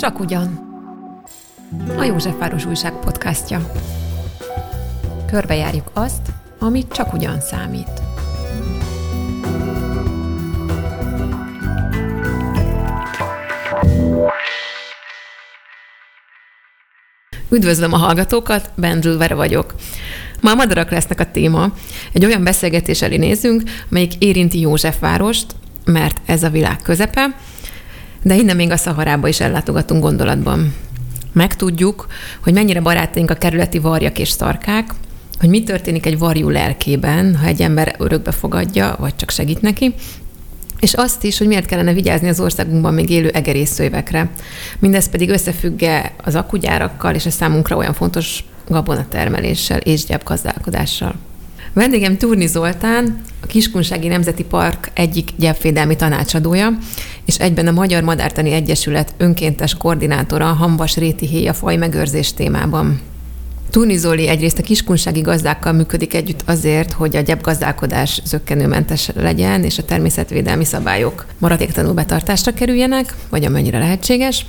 Csak ugyan. A Józsefváros Újság podcastja. Körbejárjuk azt, amit csak ugyan számít. Üdvözlöm a hallgatókat, Bendül Vera vagyok. Ma a madarak lesznek a téma. Egy olyan beszélgetés elé nézünk, melyik érinti Józsefvárost, mert ez a világ közepe, de innen még a Szaharába is ellátogatunk gondolatban. Megtudjuk, hogy mennyire barátaink a kerületi varjak és szarkák, hogy mi történik egy varjú lelkében, ha egy ember örökbe fogadja, vagy csak segít neki, és azt is, hogy miért kellene vigyázni az országunkban még élő egerészszővekre. Mindez pedig összefügge az akugyárakkal és a számunkra olyan fontos gabonatermeléssel és gyepgazdálkodással. Vendégem Turni Zoltán, a Kiskunsági Nemzeti Park egyik gyepvédelmi tanácsadója, és egyben a Magyar Madártani Egyesület önkéntes koordinátora a Hambas Réti héja faj megőrzés témában. Turni Zoli egyrészt a kiskunsági gazdákkal működik együtt azért, hogy a gyepgazdálkodás zöggenőmentes legyen, és a természetvédelmi szabályok maradéktanul betartásra kerüljenek, vagy amennyire lehetséges.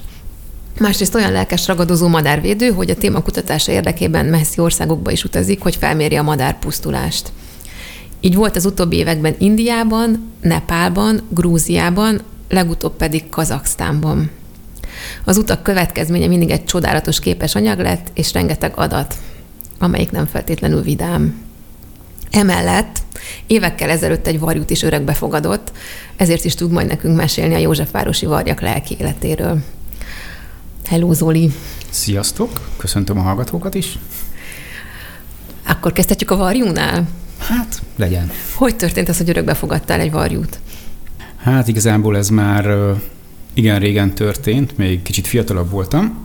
Másrészt olyan lelkes ragadozó madárvédő, hogy a téma kutatása érdekében messzi országokba is utazik, hogy felmérje a madárpusztulást. Így volt az utóbbi években Indiában, Nepálban, Grúziában, legutóbb pedig Kazaksztánban. Az utak következménye mindig egy csodálatos képes anyag lett, és rengeteg adat, amelyik nem feltétlenül vidám. Emellett évekkel ezelőtt egy varjút is örökbe fogadott, ezért is tud majd nekünk mesélni a Józsefvárosi varjak lelki életéről. Hello, Zoli! Sziasztok! Köszöntöm a hallgatókat is. Akkor kezdhetjük a varjúnál? Hát, legyen. Hogy történt az, hogy örökbe fogadtál egy varjút? Hát igazából ez már igen régen történt, még kicsit fiatalabb voltam.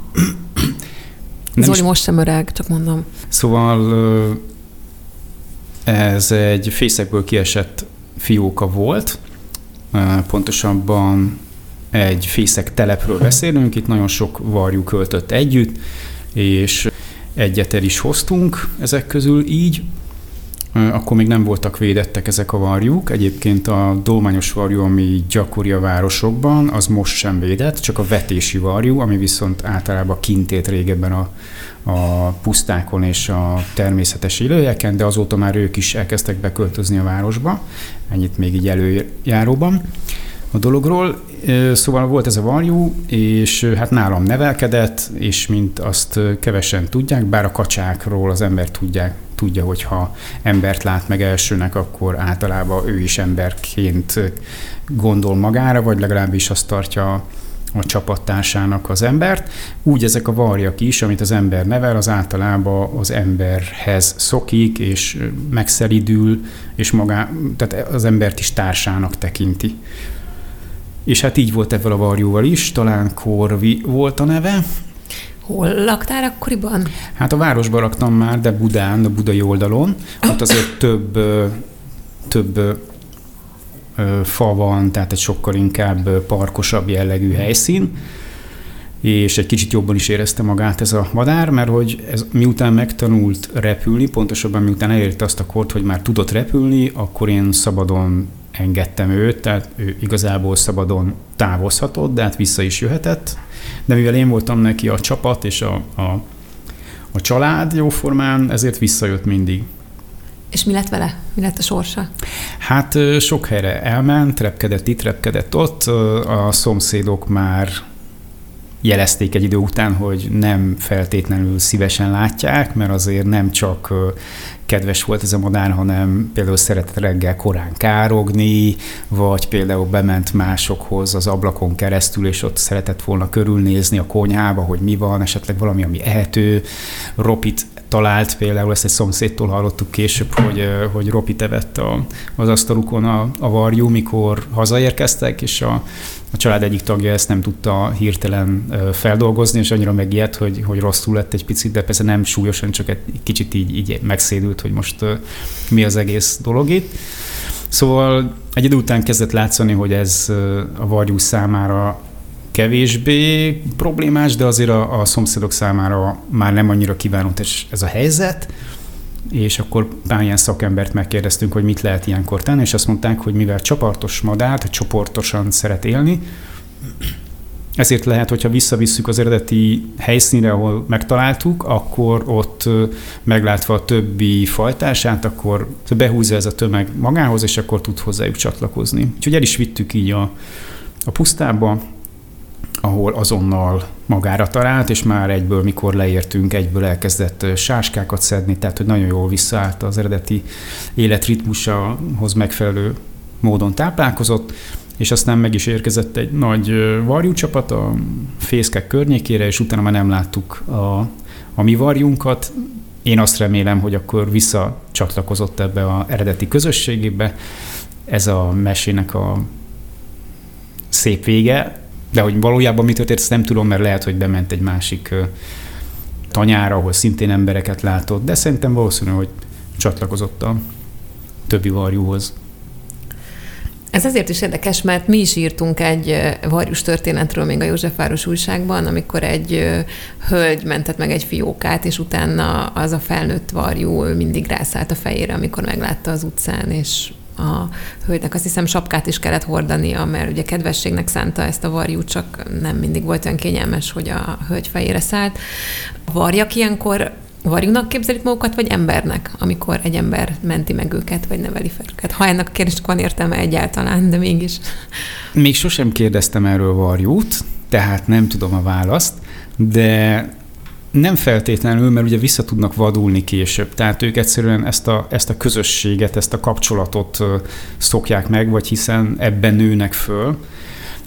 Nem Zoli is... most sem öreg, csak mondom. Szóval ez egy fészekből kiesett fióka volt, pontosabban egy fészek telepről beszélünk, itt nagyon sok varjú költött együtt, és egyet el is hoztunk ezek közül így, akkor még nem voltak védettek ezek a varjuk. Egyébként a dolmányos varjú, ami gyakori a városokban, az most sem védett, csak a vetési varjú, ami viszont általában kintét régebben a, a pusztákon és a természetes élőhelyeken, de azóta már ők is elkezdtek beköltözni a városba. Ennyit még így előjáróban a dologról. Szóval volt ez a varjú, és hát nálam nevelkedett, és mint azt kevesen tudják, bár a kacsákról az ember tudják, tudja, hogy ha embert lát meg elsőnek, akkor általában ő is emberként gondol magára, vagy legalábbis azt tartja a csapattársának az embert. Úgy ezek a varjak is, amit az ember nevel, az általában az emberhez szokik, és megszelidül, és magá, tehát az embert is társának tekinti. És hát így volt ebben a varjúval is, talán Korvi volt a neve. Hol laktál akkoriban? Hát a városban laktam már, de Budán, a budai oldalon. Ott azért több, több fa van, tehát egy sokkal inkább parkosabb jellegű helyszín és egy kicsit jobban is érezte magát ez a madár, mert hogy ez, miután megtanult repülni, pontosabban miután elérte azt a kort, hogy már tudott repülni, akkor én szabadon engedtem őt, tehát ő igazából szabadon távozhatott, de hát vissza is jöhetett. De mivel én voltam neki a csapat és a, a, a család jóformán, ezért visszajött mindig. És mi lett vele? Mi lett a sorsa? Hát sok helyre elment, repkedett itt, repkedett ott. A szomszédok már jelezték egy idő után, hogy nem feltétlenül szívesen látják, mert azért nem csak kedves volt ez a madár, hanem például szeretett reggel korán károgni, vagy például bement másokhoz az ablakon keresztül, és ott szeretett volna körülnézni a konyhába, hogy mi van, esetleg valami, ami ehető. Ropit talált például, ezt egy szomszédtól hallottuk később, hogy, hogy Ropit evett a, az asztalukon a, a varjú, mikor hazaérkeztek, és a, a család egyik tagja ezt nem tudta hirtelen feldolgozni, és annyira megijedt, hogy, hogy rosszul lett egy picit, de persze nem súlyosan, csak egy kicsit így, így megszédült, hogy most mi az egész dolog itt. Szóval egy idő után kezdett látszani, hogy ez a varjú számára kevésbé problémás, de azért a, a szomszédok számára már nem annyira kívánatos ez a helyzet, és akkor pár ilyen szakembert megkérdeztünk, hogy mit lehet ilyenkor tenni, és azt mondták, hogy mivel csapartos madár, csoportosan szeret élni, ezért lehet, hogyha visszavisszük az eredeti helyszínre, ahol megtaláltuk, akkor ott meglátva a többi fajtását, akkor behúzza ez a tömeg magához, és akkor tud hozzájuk csatlakozni. Úgyhogy el is vittük így a, a pusztába, ahol azonnal magára talált, és már egyből, mikor leértünk, egyből elkezdett sáskákat szedni, tehát hogy nagyon jól visszaállt az eredeti életritmusahoz megfelelő módon táplálkozott, és aztán meg is érkezett egy nagy varjúcsapat a fészkek környékére, és utána már nem láttuk a, a mi varjunkat. Én azt remélem, hogy akkor visszacsatlakozott ebbe az eredeti közösségébe. Ez a mesének a szép vége, de hogy valójában mi történt, ezt nem tudom, mert lehet, hogy bement egy másik tanyára, ahol szintén embereket látott, de szerintem valószínű, hogy csatlakozott a többi varjúhoz. Ez azért is érdekes, mert mi is írtunk egy varjus történetről még a Józsefváros újságban, amikor egy hölgy mentett meg egy fiókát, és utána az a felnőtt varjú mindig rászállt a fejére, amikor meglátta az utcán, és a hölgynek azt hiszem sapkát is kellett hordania, mert ugye kedvességnek szánta ezt a varjú, csak nem mindig volt olyan kényelmes, hogy a hölgy fejére szállt. Varjak ilyenkor varjúnak képzelik magukat, vagy embernek, amikor egy ember menti meg őket, vagy neveli fel őket? Ha ennek a kérdésnek van értelme egyáltalán, de mégis. Még sosem kérdeztem erről varjút, tehát nem tudom a választ, de nem feltétlenül, mert ugye vissza tudnak vadulni később. Tehát ők egyszerűen ezt a, ezt a közösséget, ezt a kapcsolatot szokják meg, vagy hiszen ebben nőnek föl,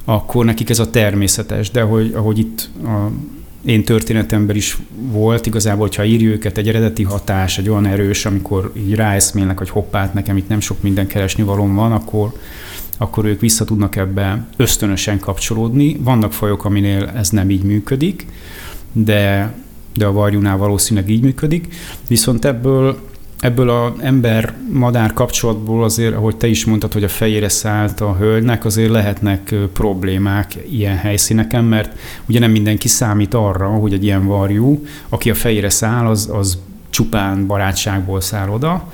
akkor nekik ez a természetes. De hogy, ahogy itt a én történetemben is volt igazából, hogyha írja őket egy eredeti hatás, egy olyan erős, amikor így ráeszmélnek, hogy hoppát, nekem itt nem sok minden keresni valóm van, akkor, akkor ők vissza tudnak ebbe ösztönösen kapcsolódni. Vannak fajok, aminél ez nem így működik, de, de a varjúnál valószínűleg így működik. Viszont ebből ebből az ember-madár kapcsolatból azért, ahogy te is mondtad, hogy a fejére szállt a hölgynek, azért lehetnek problémák ilyen helyszíneken, mert ugye nem mindenki számít arra, hogy egy ilyen varjú, aki a fejére száll, az, az csupán barátságból száll oda,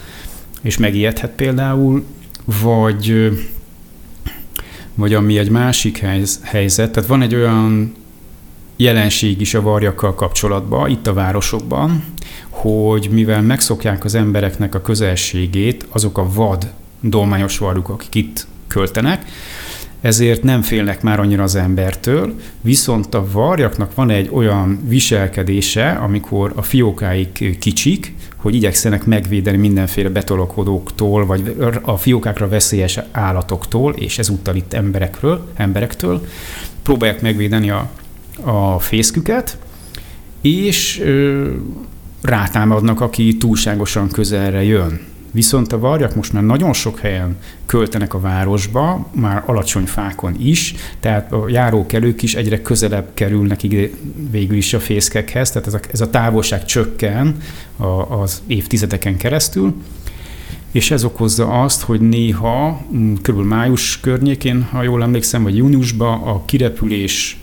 és megijedhet például, vagy, vagy ami egy másik helyzet, tehát van egy olyan jelenség is a varjakkal kapcsolatban, itt a városokban, hogy mivel megszokják az embereknek a közelségét, azok a vad dolmányos varjuk, akik itt költenek, ezért nem félnek már annyira az embertől, viszont a varjaknak van egy olyan viselkedése, amikor a fiókáik kicsik, hogy igyekszenek megvédeni mindenféle betolakodóktól, vagy a fiókákra veszélyes állatoktól, és ezúttal itt emberekről, emberektől, próbálják megvédeni a, a fészküket, és rátámadnak, aki túlságosan közelre jön. Viszont a varjak most már nagyon sok helyen költenek a városba, már alacsony fákon is, tehát a járókelők is egyre közelebb kerülnek végül is a fészkekhez, tehát ez a, ez a távolság csökken a, az évtizedeken keresztül, és ez okozza azt, hogy néha, kb. május környékén, ha jól emlékszem, vagy júniusban a kirepülés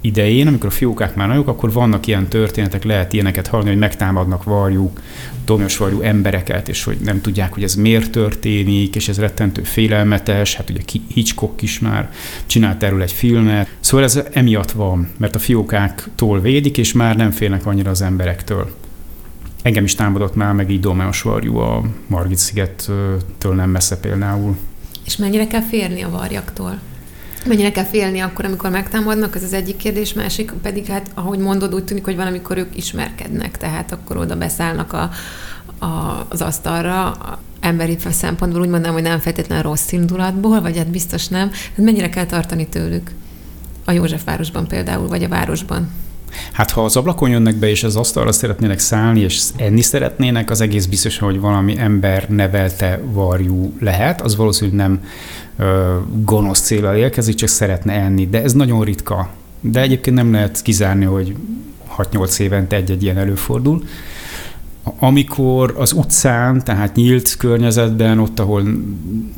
idején, amikor a fiókák már nagyok, akkor vannak ilyen történetek, lehet ilyeneket hallani, hogy megtámadnak varjuk, domnyos varjú embereket, és hogy nem tudják, hogy ez miért történik, és ez rettentő félelmetes, hát ugye Hitchcock is már csinált erről egy filmet. Szóval ez emiatt van, mert a fiókáktól védik, és már nem félnek annyira az emberektől. Engem is támadott már meg így domnyos varjú a Margit szigettől nem messze például. És mennyire kell férni a varjaktól? Mennyire kell félni akkor, amikor megtámadnak, ez az egyik kérdés, másik pedig hát, ahogy mondod, úgy tűnik, hogy van, amikor ők ismerkednek, tehát akkor oda beszállnak a, a, az asztalra, emberi szempontból úgy mondanám, hogy nem feltétlenül rossz indulatból, vagy hát biztos nem. Hát mennyire kell tartani tőlük? A Józsefvárosban például, vagy a városban? Hát ha az ablakon jönnek be, és az asztalra szeretnének szállni, és enni szeretnének, az egész biztos, hogy valami ember nevelte varjú lehet. Az valószínűleg nem ö, gonosz célral érkezik, csak szeretne enni. De ez nagyon ritka. De egyébként nem lehet kizárni, hogy 6-8 évente egy-egy ilyen előfordul amikor az utcán, tehát nyílt környezetben, ott, ahol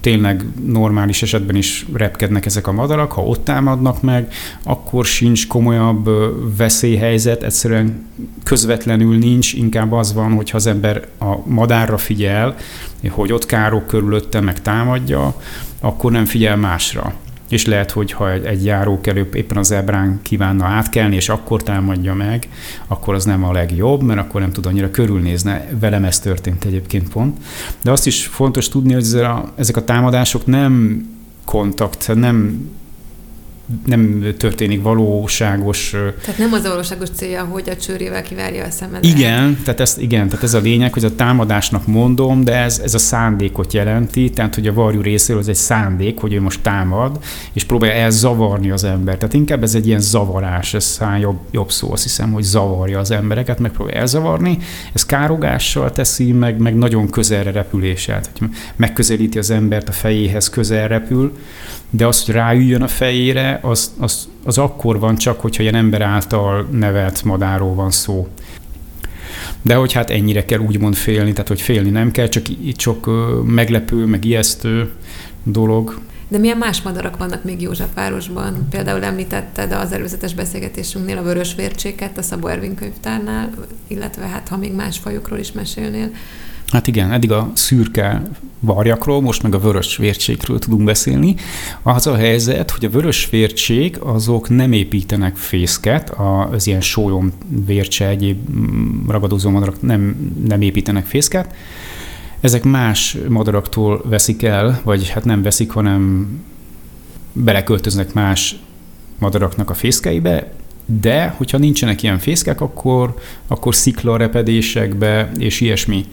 tényleg normális esetben is repkednek ezek a madarak, ha ott támadnak meg, akkor sincs komolyabb veszélyhelyzet, egyszerűen közvetlenül nincs, inkább az van, hogyha az ember a madárra figyel, hogy ott károk körülötte meg támadja, akkor nem figyel másra. És lehet, hogy ha egy járókelő éppen az ebrán kívánna átkelni, és akkor támadja meg, akkor az nem a legjobb, mert akkor nem tud annyira körülnézni. Velem ez történt egyébként pont. De azt is fontos tudni, hogy ezek a támadások nem kontakt, nem nem történik valóságos... Tehát nem az a valóságos célja, hogy a csőrével kivárja a szemedet. Igen, tehát ez, igen, tehát ez a lényeg, hogy a támadásnak mondom, de ez, ez a szándékot jelenti, tehát hogy a varjú részéről ez egy szándék, hogy ő most támad, és próbálja elzavarni az ember. Tehát inkább ez egy ilyen zavarás, ez száll jobb, jobb szó, azt hiszem, hogy zavarja az embereket, megpróbálja elzavarni, ez károgással teszi, meg, meg nagyon közelre repüléssel. hogy megközelíti az embert a fejéhez, közel repül, de az, hogy ráüljön a fejére, az, az, az akkor van csak, hogyha ilyen ember által nevelt madáról van szó. De hogy hát ennyire kell úgymond félni, tehát hogy félni nem kell, csak csak meglepő, meg ijesztő dolog. De milyen más madarak vannak még Józsefvárosban? Például említetted az előzetes beszélgetésünknél a vörös vércséket a Szabó Ervin könyvtárnál, illetve hát ha még más fajokról is mesélnél, Hát igen, eddig a szürke varjakról, most meg a vörös vércsékről tudunk beszélni. Az a helyzet, hogy a vörös vércsék azok nem építenek fészket, az ilyen sólyom vércse, egyéb mm, ragadozó madarak nem, nem építenek fészket. Ezek más madaraktól veszik el, vagy hát nem veszik, hanem beleköltöznek más madaraknak a fészkeibe, de hogyha nincsenek ilyen fészkek, akkor, akkor sziklarepedésekbe és ilyesmi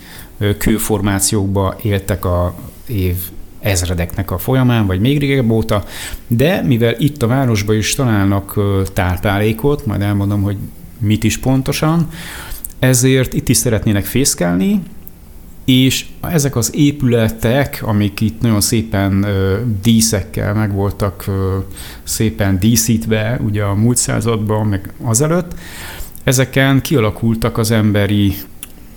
kőformációkba éltek a év ezredeknek a folyamán, vagy még régebb óta, de mivel itt a városban is találnak táplálékot, majd elmondom, hogy mit is pontosan, ezért itt is szeretnének fészkelni, és ezek az épületek, amik itt nagyon szépen díszekkel meg voltak szépen díszítve, ugye a múlt században, meg azelőtt, ezeken kialakultak az emberi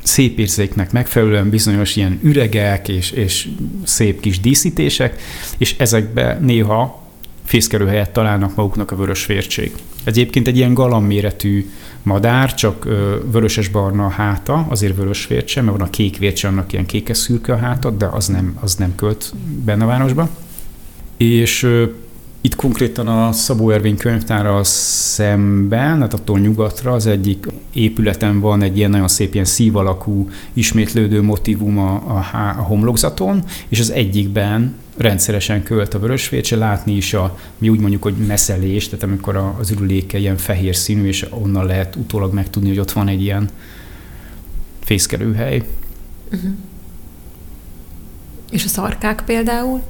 szép érzéknek megfelelően bizonyos ilyen üregek és, és szép kis díszítések, és ezekbe néha fészkelő helyet találnak maguknak a vörös vértség. Egyébként egy ilyen galamméretű madár, csak vöröses-barna a háta, azért vörös vércse, mert van a kék vércse, annak ilyen kékes szürke a háta, de az nem, az nem költ benne a városba. És itt konkrétan a Szabó Ervin könyvtára szemben, hát attól nyugatra az egyik épületen van egy ilyen nagyon szép ilyen szív alakú ismétlődő motivum a, a, a homlokzaton, és az egyikben rendszeresen költ a vörösvércse, látni is a, mi úgy mondjuk, hogy meszelés, tehát amikor az ürüléke ilyen fehér színű, és onnan lehet utólag megtudni, hogy ott van egy ilyen fészkelőhely. Uh-huh. És a szarkák például?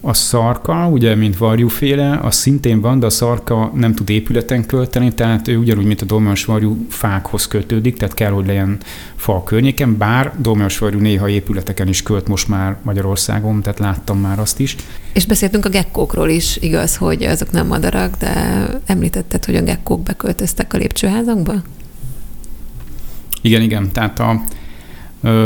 A szarka, ugye, mint varjúféle, az szintén van, de a szarka nem tud épületen költeni, tehát ő ugyanúgy, mint a dolmányos varjú fákhoz kötődik, tehát kell, hogy legyen fa a környéken, bár dolmányos varjú néha épületeken is költ most már Magyarországon, tehát láttam már azt is. És beszéltünk a gekkókról is, igaz, hogy azok nem madarak, de említetted, hogy a gekkók beköltöztek a lépcsőházakba? Igen, igen, tehát a,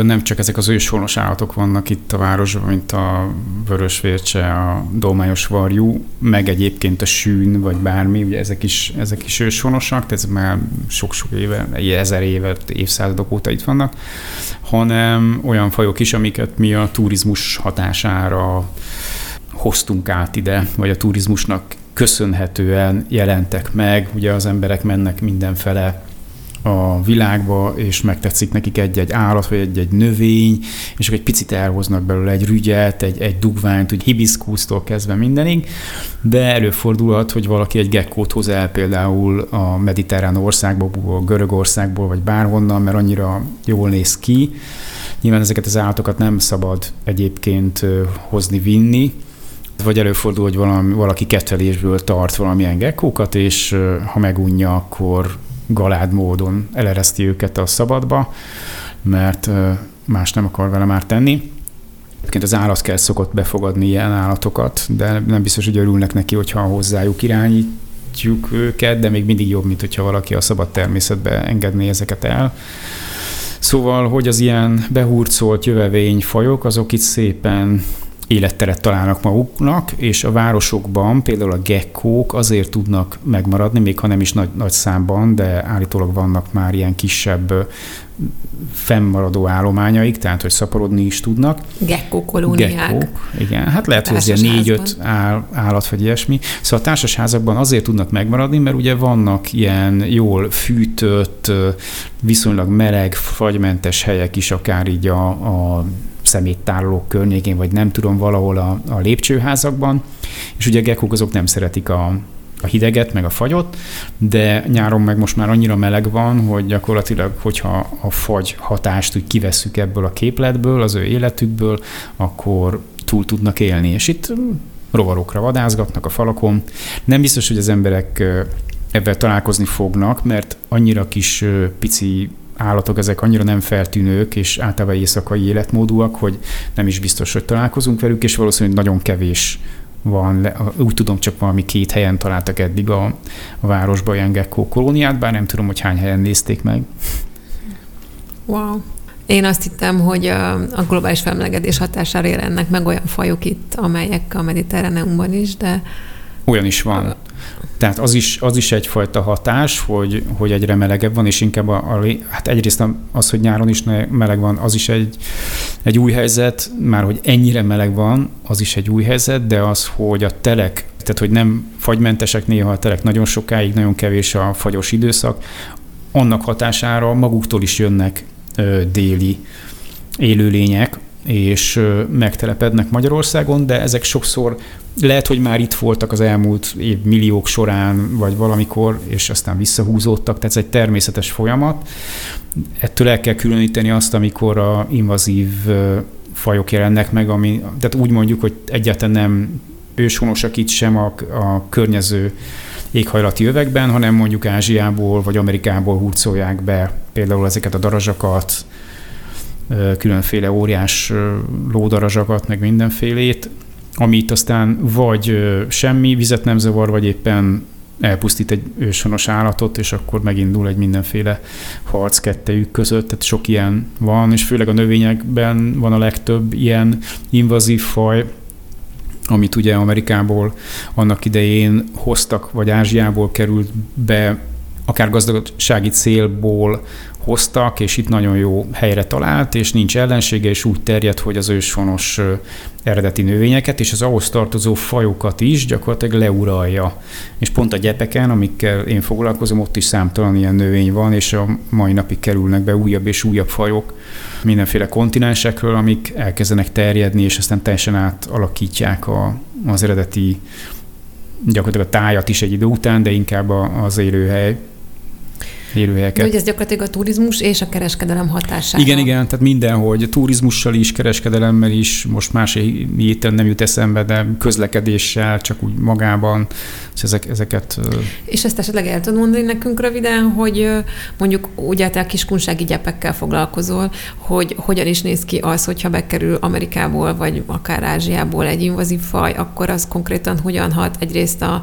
nem csak ezek az őshonos állatok vannak itt a városban, mint a vörösvércse, a dolmányos varjú, meg egyébként a sűn, vagy bármi, ugye ezek is, ezek is őshonosak, tehát ez már sok-sok éve, ezer éve, évszázadok óta itt vannak, hanem olyan fajok is, amiket mi a turizmus hatására hoztunk át ide, vagy a turizmusnak köszönhetően jelentek meg, ugye az emberek mennek mindenfele a világba, és megtetszik nekik egy-egy állat, vagy egy-egy növény, és akkor egy picit elhoznak belőle egy rügyet, egy, egy dugványt, úgy hibiszkusztól kezdve mindenig, de előfordulhat, hogy valaki egy gekkót hoz el például a mediterrán országból, Görögországból, vagy bárhonnan, mert annyira jól néz ki. Nyilván ezeket az állatokat nem szabad egyébként hozni, vinni, vagy előfordul, hogy valami, valaki kettelésből tart valamilyen gekkókat, és ha megunja, akkor galád módon elereszti őket a szabadba, mert más nem akar vele már tenni. Egyébként az állat kell szokott befogadni ilyen állatokat, de nem biztos, hogy örülnek neki, hogyha hozzájuk irányítjuk őket, de még mindig jobb, mint hogyha valaki a szabad természetbe engedné ezeket el. Szóval, hogy az ilyen behurcolt jövevény fajok, azok itt szépen életteret találnak maguknak, és a városokban például a gekkók azért tudnak megmaradni, még ha nem is nagy, nagy számban, de állítólag vannak már ilyen kisebb fennmaradó állományaik, tehát hogy szaporodni is tudnak. Gekkó kolóniák. Gekkók, igen. Hát lehet, hogy ez ilyen négy-öt áll, állat vagy ilyesmi. Szóval a társasházakban azért tudnak megmaradni, mert ugye vannak ilyen jól fűtött, viszonylag meleg, fagymentes helyek is, akár így a, a szeméttárolók környékén, vagy nem tudom, valahol a, a lépcsőházakban, és ugye a gekkók azok nem szeretik a, a hideget, meg a fagyot, de nyáron meg most már annyira meleg van, hogy gyakorlatilag, hogyha a fagy hatást úgy kivesszük ebből a képletből, az ő életükből, akkor túl tudnak élni. És itt rovarokra vadázgatnak a falakon. Nem biztos, hogy az emberek ebben találkozni fognak, mert annyira kis pici állatok, ezek annyira nem feltűnők, és általában éjszakai életmódúak, hogy nem is biztos, hogy találkozunk velük, és valószínűleg nagyon kevés van, úgy tudom, csak valami két helyen találtak eddig a, a városban ilyen gekkó kolóniát, bár nem tudom, hogy hány helyen nézték meg. Wow. Én azt hittem, hogy a globális felmelegedés hatására jelennek meg olyan fajok itt, amelyek a mediterráneumban is, de... Olyan is van. Tehát az is, az is egyfajta hatás, hogy, hogy egyre melegebb van, és inkább a, a, hát egyrészt az, hogy nyáron is meleg van, az is egy, egy új helyzet, már hogy ennyire meleg van, az is egy új helyzet, de az, hogy a telek, tehát hogy nem fagymentesek néha a telek nagyon sokáig, nagyon kevés a fagyos időszak, annak hatására maguktól is jönnek ö, déli élőlények, és megtelepednek Magyarországon, de ezek sokszor lehet, hogy már itt voltak az elmúlt év milliók során, vagy valamikor, és aztán visszahúzódtak, tehát ez egy természetes folyamat. Ettől el kell különíteni azt, amikor a invazív fajok jelennek meg, ami, tehát úgy mondjuk, hogy egyáltalán nem őshonosak itt sem a, a környező éghajlati övekben, hanem mondjuk Ázsiából vagy Amerikából hurcolják be például ezeket a darazsakat, különféle óriás lódarazsakat, meg mindenfélét, amit aztán vagy semmi vizet nem zavar, vagy éppen elpusztít egy őshonos állatot, és akkor megindul egy mindenféle harc kettejük között, tehát sok ilyen van, és főleg a növényekben van a legtöbb ilyen invazív faj, amit ugye Amerikából annak idején hoztak, vagy Ázsiából került be akár gazdasági célból hoztak, és itt nagyon jó helyre talált, és nincs ellensége, és úgy terjed, hogy az őshonos eredeti növényeket, és az ahhoz tartozó fajokat is gyakorlatilag leuralja. És pont a gyepeken, amikkel én foglalkozom, ott is számtalan ilyen növény van, és a mai napig kerülnek be újabb és újabb fajok mindenféle kontinensekről, amik elkezdenek terjedni, és aztán teljesen átalakítják a, az eredeti gyakorlatilag a tájat is egy idő után, de inkább az élőhely élőhelyeket. Hogy ez gyakorlatilag a turizmus és a kereskedelem hatására. Igen, igen, tehát mindenhogy, turizmussal is, kereskedelemmel is, most más héten nem jut eszembe, de közlekedéssel, csak úgy magában, ezek, ezeket... És ezt esetleg el tudod mondani nekünk röviden, hogy mondjuk ugye te a kiskunsági gyepekkel foglalkozol, hogy hogyan is néz ki az, hogyha bekerül Amerikából, vagy akár Ázsiából egy invazív faj, akkor az konkrétan hogyan hat egyrészt a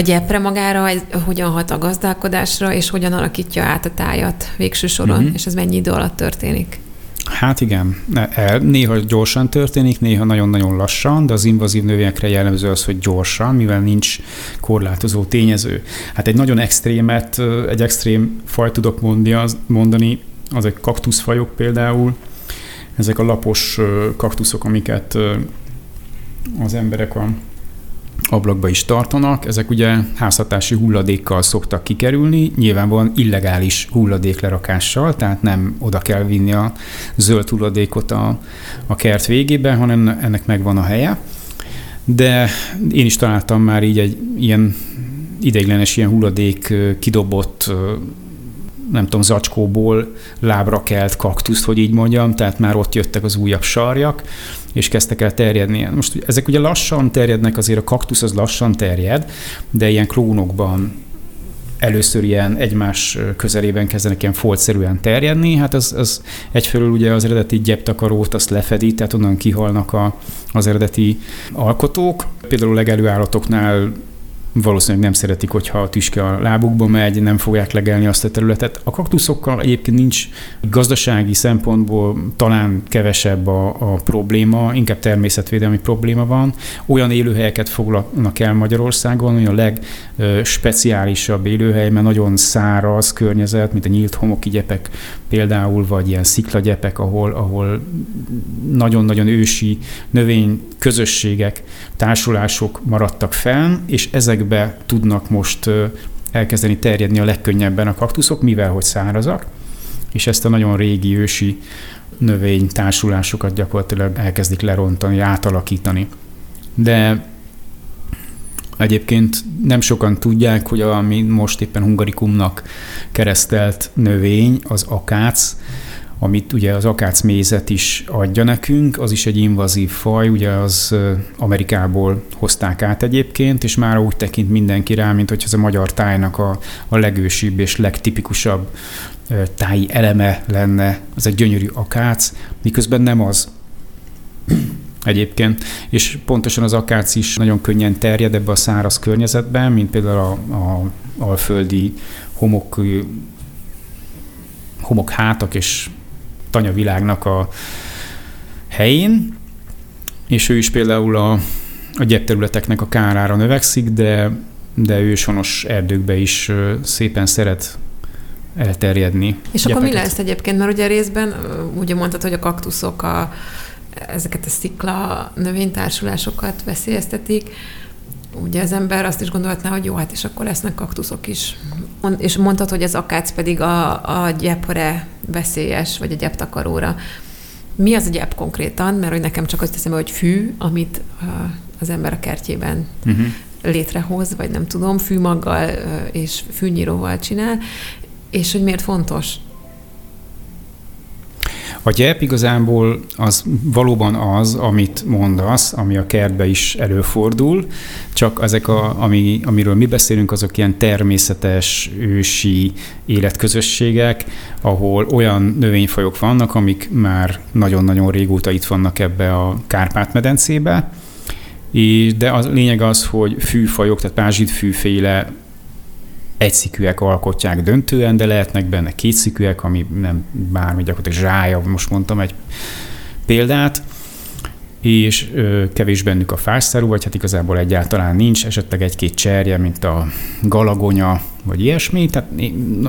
a gyepre magára, ez hogyan hat a gazdálkodásra, és hogyan alakítja át a tájat végső soron, uh-huh. és ez mennyi idő alatt történik? Hát igen, el, néha gyorsan történik, néha nagyon-nagyon lassan, de az invazív növényekre jellemző az, hogy gyorsan, mivel nincs korlátozó tényező. Hát egy nagyon extrémet, egy extrém faj tudok mondani, az egy kaktuszfajok például, ezek a lapos kaktuszok, amiket az emberek a ablakba is tartanak. Ezek ugye házhatási hulladékkal szoktak kikerülni, nyilvánvalóan illegális hulladéklerakással, tehát nem oda kell vinni a zöld hulladékot a, a kert végébe, hanem ennek megvan a helye. De én is találtam már így egy ilyen ideiglenes ilyen hulladék kidobott nem tudom, zacskóból lábra kelt kaktuszt, hogy így mondjam, tehát már ott jöttek az újabb sarjak, és kezdtek el terjedni. Most ezek ugye lassan terjednek, azért a kaktusz az lassan terjed, de ilyen klónokban először ilyen egymás közelében kezdenek ilyen foltszerűen terjedni, hát az, az egyfelől ugye az eredeti gyeptakarót azt lefedi, tehát onnan kihalnak a, az eredeti alkotók. Például a legelőállatoknál valószínűleg nem szeretik, hogyha a tüske a lábukba megy, nem fogják legelni azt a területet. A kaktuszokkal egyébként nincs gazdasági szempontból talán kevesebb a, a probléma, inkább természetvédelmi probléma van. Olyan élőhelyeket foglalnak el Magyarországon, hogy a legspeciálisabb élőhely, mert nagyon száraz környezet, mint a nyílt homoki gyepek például, vagy ilyen sziklagyepek, ahol, ahol nagyon-nagyon ősi növény közösségek, társulások maradtak fenn, és ezekbe tudnak most elkezdeni terjedni a legkönnyebben a kaktuszok, mivel hogy szárazak, és ezt a nagyon régi ősi növénytársulásokat gyakorlatilag elkezdik lerontani, átalakítani. De Egyébként nem sokan tudják, hogy ami most éppen hungarikumnak keresztelt növény, az akác, amit ugye az akác mézet is adja nekünk, az is egy invazív faj, ugye az Amerikából hozták át egyébként, és már úgy tekint mindenki rá, mint hogy ez a magyar tájnak a, a legősibb és legtipikusabb táji eleme lenne, az egy gyönyörű akác, miközben nem az egyébként, és pontosan az akác is nagyon könnyen terjed ebbe a száraz környezetben, mint például a, a alföldi homok, homok hátak és tanyavilágnak a helyén, és ő is például a, a gyepterületeknek a kárára növekszik, de, de őshonos erdőkbe is szépen szeret elterjedni. És gyepeket. akkor mi lesz egyébként? Mert ugye részben ugye mondtad, hogy a kaktuszok a, ezeket a szikla növénytársulásokat veszélyeztetik, ugye az ember azt is gondolhatná, hogy jó, hát és akkor lesznek kaktuszok is. És mondtad, hogy az akác pedig a, a gyepre veszélyes, vagy a gyeptakaróra. Mi az a gyep konkrétan? Mert hogy nekem csak azt teszem, hogy fű, amit az ember a kertjében uh-huh. létrehoz, vagy nem tudom, fűmaggal és fűnyíróval csinál, és hogy miért fontos? A gyep igazából az valóban az, amit mondasz, ami a kertbe is előfordul, csak ezek, a, ami, amiről mi beszélünk, azok ilyen természetes, ősi életközösségek, ahol olyan növényfajok vannak, amik már nagyon-nagyon régóta itt vannak ebbe a Kárpát-medencébe, de a lényeg az, hogy fűfajok, tehát pázsitfűféle egyszikűek alkotják döntően, de lehetnek benne kétszikűek, ami nem bármi gyakorlatilag zsája, most mondtam egy példát, és ö, kevés bennük a fászárú, vagy hát igazából egyáltalán nincs, esetleg egy-két cserje, mint a galagonya, vagy ilyesmi. Tehát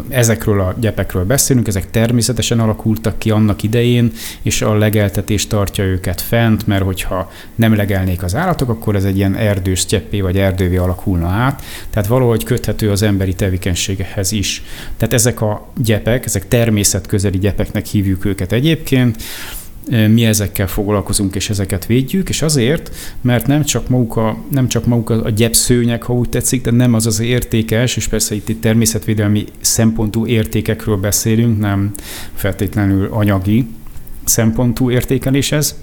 ezekről a gyepekről beszélünk, ezek természetesen alakultak ki annak idején, és a legeltetés tartja őket fent, mert hogyha nem legelnék az állatok, akkor ez egy ilyen erdős gyeppé vagy erdővé alakulna át. Tehát valahogy köthető az emberi tevékenységehez is. Tehát ezek a gyepek, ezek természetközeli gyepeknek hívjuk őket egyébként, mi ezekkel foglalkozunk, és ezeket védjük, és azért, mert nem csak maguk a, nem csak maguk a gyepszőnyek, ha úgy tetszik, de nem az az értékes, és persze itt, itt természetvédelmi szempontú értékekről beszélünk, nem feltétlenül anyagi szempontú értékelés ez.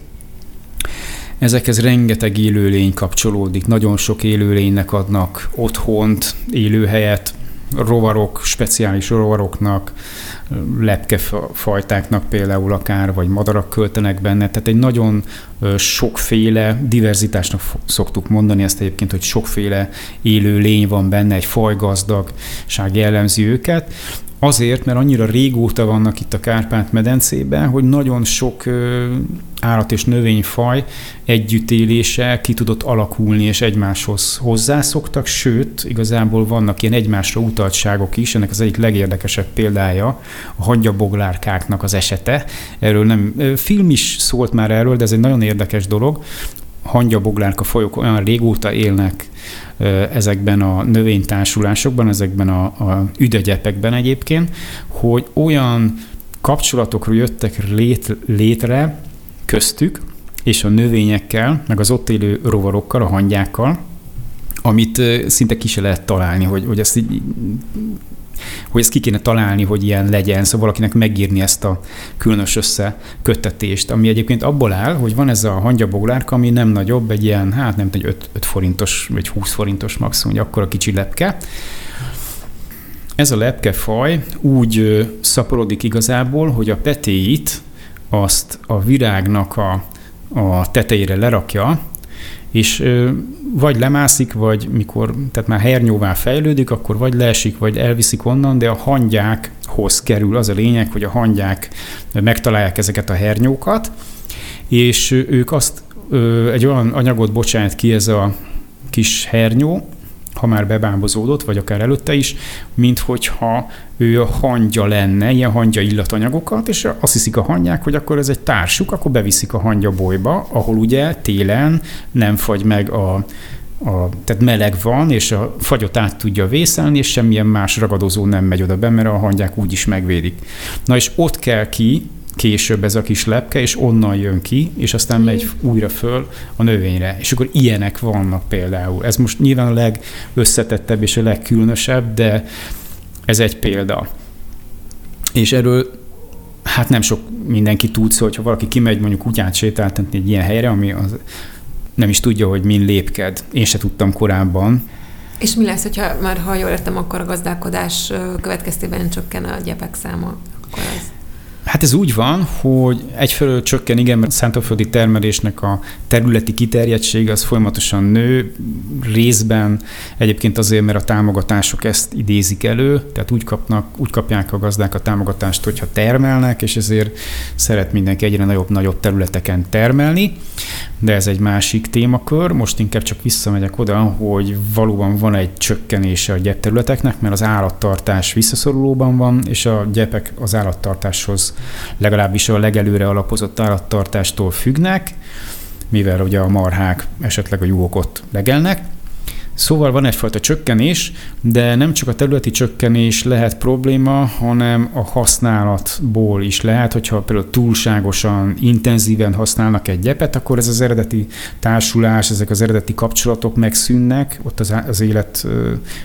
Ezekhez rengeteg élőlény kapcsolódik, nagyon sok élőlénynek adnak otthont, élőhelyet, rovarok, speciális rovaroknak, lepkefajtáknak például akár, vagy madarak költenek benne, tehát egy nagyon sokféle diverzitásnak szoktuk mondani ezt egyébként, hogy sokféle élő lény van benne, egy fajgazdagság jellemzi őket, Azért, mert annyira régóta vannak itt a Kárpát-medencében, hogy nagyon sok állat- és növényfaj együttélése ki tudott alakulni, és egymáshoz hozzászoktak, sőt, igazából vannak ilyen egymásra utaltságok is, ennek az egyik legérdekesebb példája a hangyaboglárkáknak az esete. Erről nem, film is szólt már erről, de ez egy nagyon érdekes dolog. Hangyaboglárka fajok olyan régóta élnek ezekben a növénytársulásokban, ezekben a, a üdegyepekben egyébként, hogy olyan kapcsolatokról jöttek lét, létre köztük, és a növényekkel, meg az ott élő rovarokkal, a hangyákkal, amit szinte ki se lehet találni, hogy, hogy ezt így hogy ezt ki kéne találni, hogy ilyen legyen, szóval valakinek megírni ezt a különös összeköttetést, ami egyébként abból áll, hogy van ez a hangyaboglárka, ami nem nagyobb, egy ilyen, hát nem egy 5, 5 forintos, vagy 20 forintos maximum, hogy akkor a kicsi lepke. Ez a lepkefaj úgy szaporodik igazából, hogy a petéit azt a virágnak a, a tetejére lerakja, és vagy lemászik, vagy mikor, tehát már hernyóvá fejlődik, akkor vagy leesik, vagy elviszik onnan, de a hangyákhoz kerül. Az a lényeg, hogy a hangyák megtalálják ezeket a hernyókat, és ők azt egy olyan anyagot bocsánat ki ez a kis hernyó, ha már bebábozódott, vagy akár előtte is, mint hogyha ő a hangya lenne, ilyen hangya illatanyagokat, és azt hiszik a hangyák, hogy akkor ez egy társuk, akkor beviszik a hangya bolyba, ahol ugye télen nem fagy meg a, a, tehát meleg van, és a fagyot át tudja vészelni, és semmilyen más ragadozó nem megy oda be, mert a hangyák úgyis megvédik. Na és ott kell ki később ez a kis lepke, és onnan jön ki, és aztán megy újra föl a növényre. És akkor ilyenek vannak például. Ez most nyilván a legösszetettebb és a legkülönösebb, de ez egy példa. És erről hát nem sok mindenki tud, szóval, hogyha valaki kimegy mondjuk kutyát sétáltatni egy ilyen helyre, ami az nem is tudja, hogy min lépked. Én se tudtam korábban. És mi lesz, hogyha már, ha jól értem, akkor a gazdálkodás következtében csökken a gyepek száma? Akkor az... Hát ez úgy van, hogy egyfelől csökken, igen, mert a szántóföldi termelésnek a területi kiterjedtsége az folyamatosan nő, részben egyébként azért, mert a támogatások ezt idézik elő, tehát úgy, kapnak, úgy kapják a gazdák a támogatást, hogyha termelnek, és ezért szeret mindenki egyre nagyobb-nagyobb területeken termelni, de ez egy másik témakör. Most inkább csak visszamegyek oda, hogy valóban van egy csökkenése a gyepterületeknek, mert az állattartás visszaszorulóban van, és a gyepek az állattartáshoz legalábbis a legelőre alapozott állattartástól függnek, mivel ugye a marhák esetleg a juhok ott legelnek, Szóval van egyfajta csökkenés, de nem csak a területi csökkenés lehet probléma, hanem a használatból is lehet, hogyha például túlságosan, intenzíven használnak egy gyepet, akkor ez az eredeti társulás, ezek az eredeti kapcsolatok megszűnnek, ott az, élet,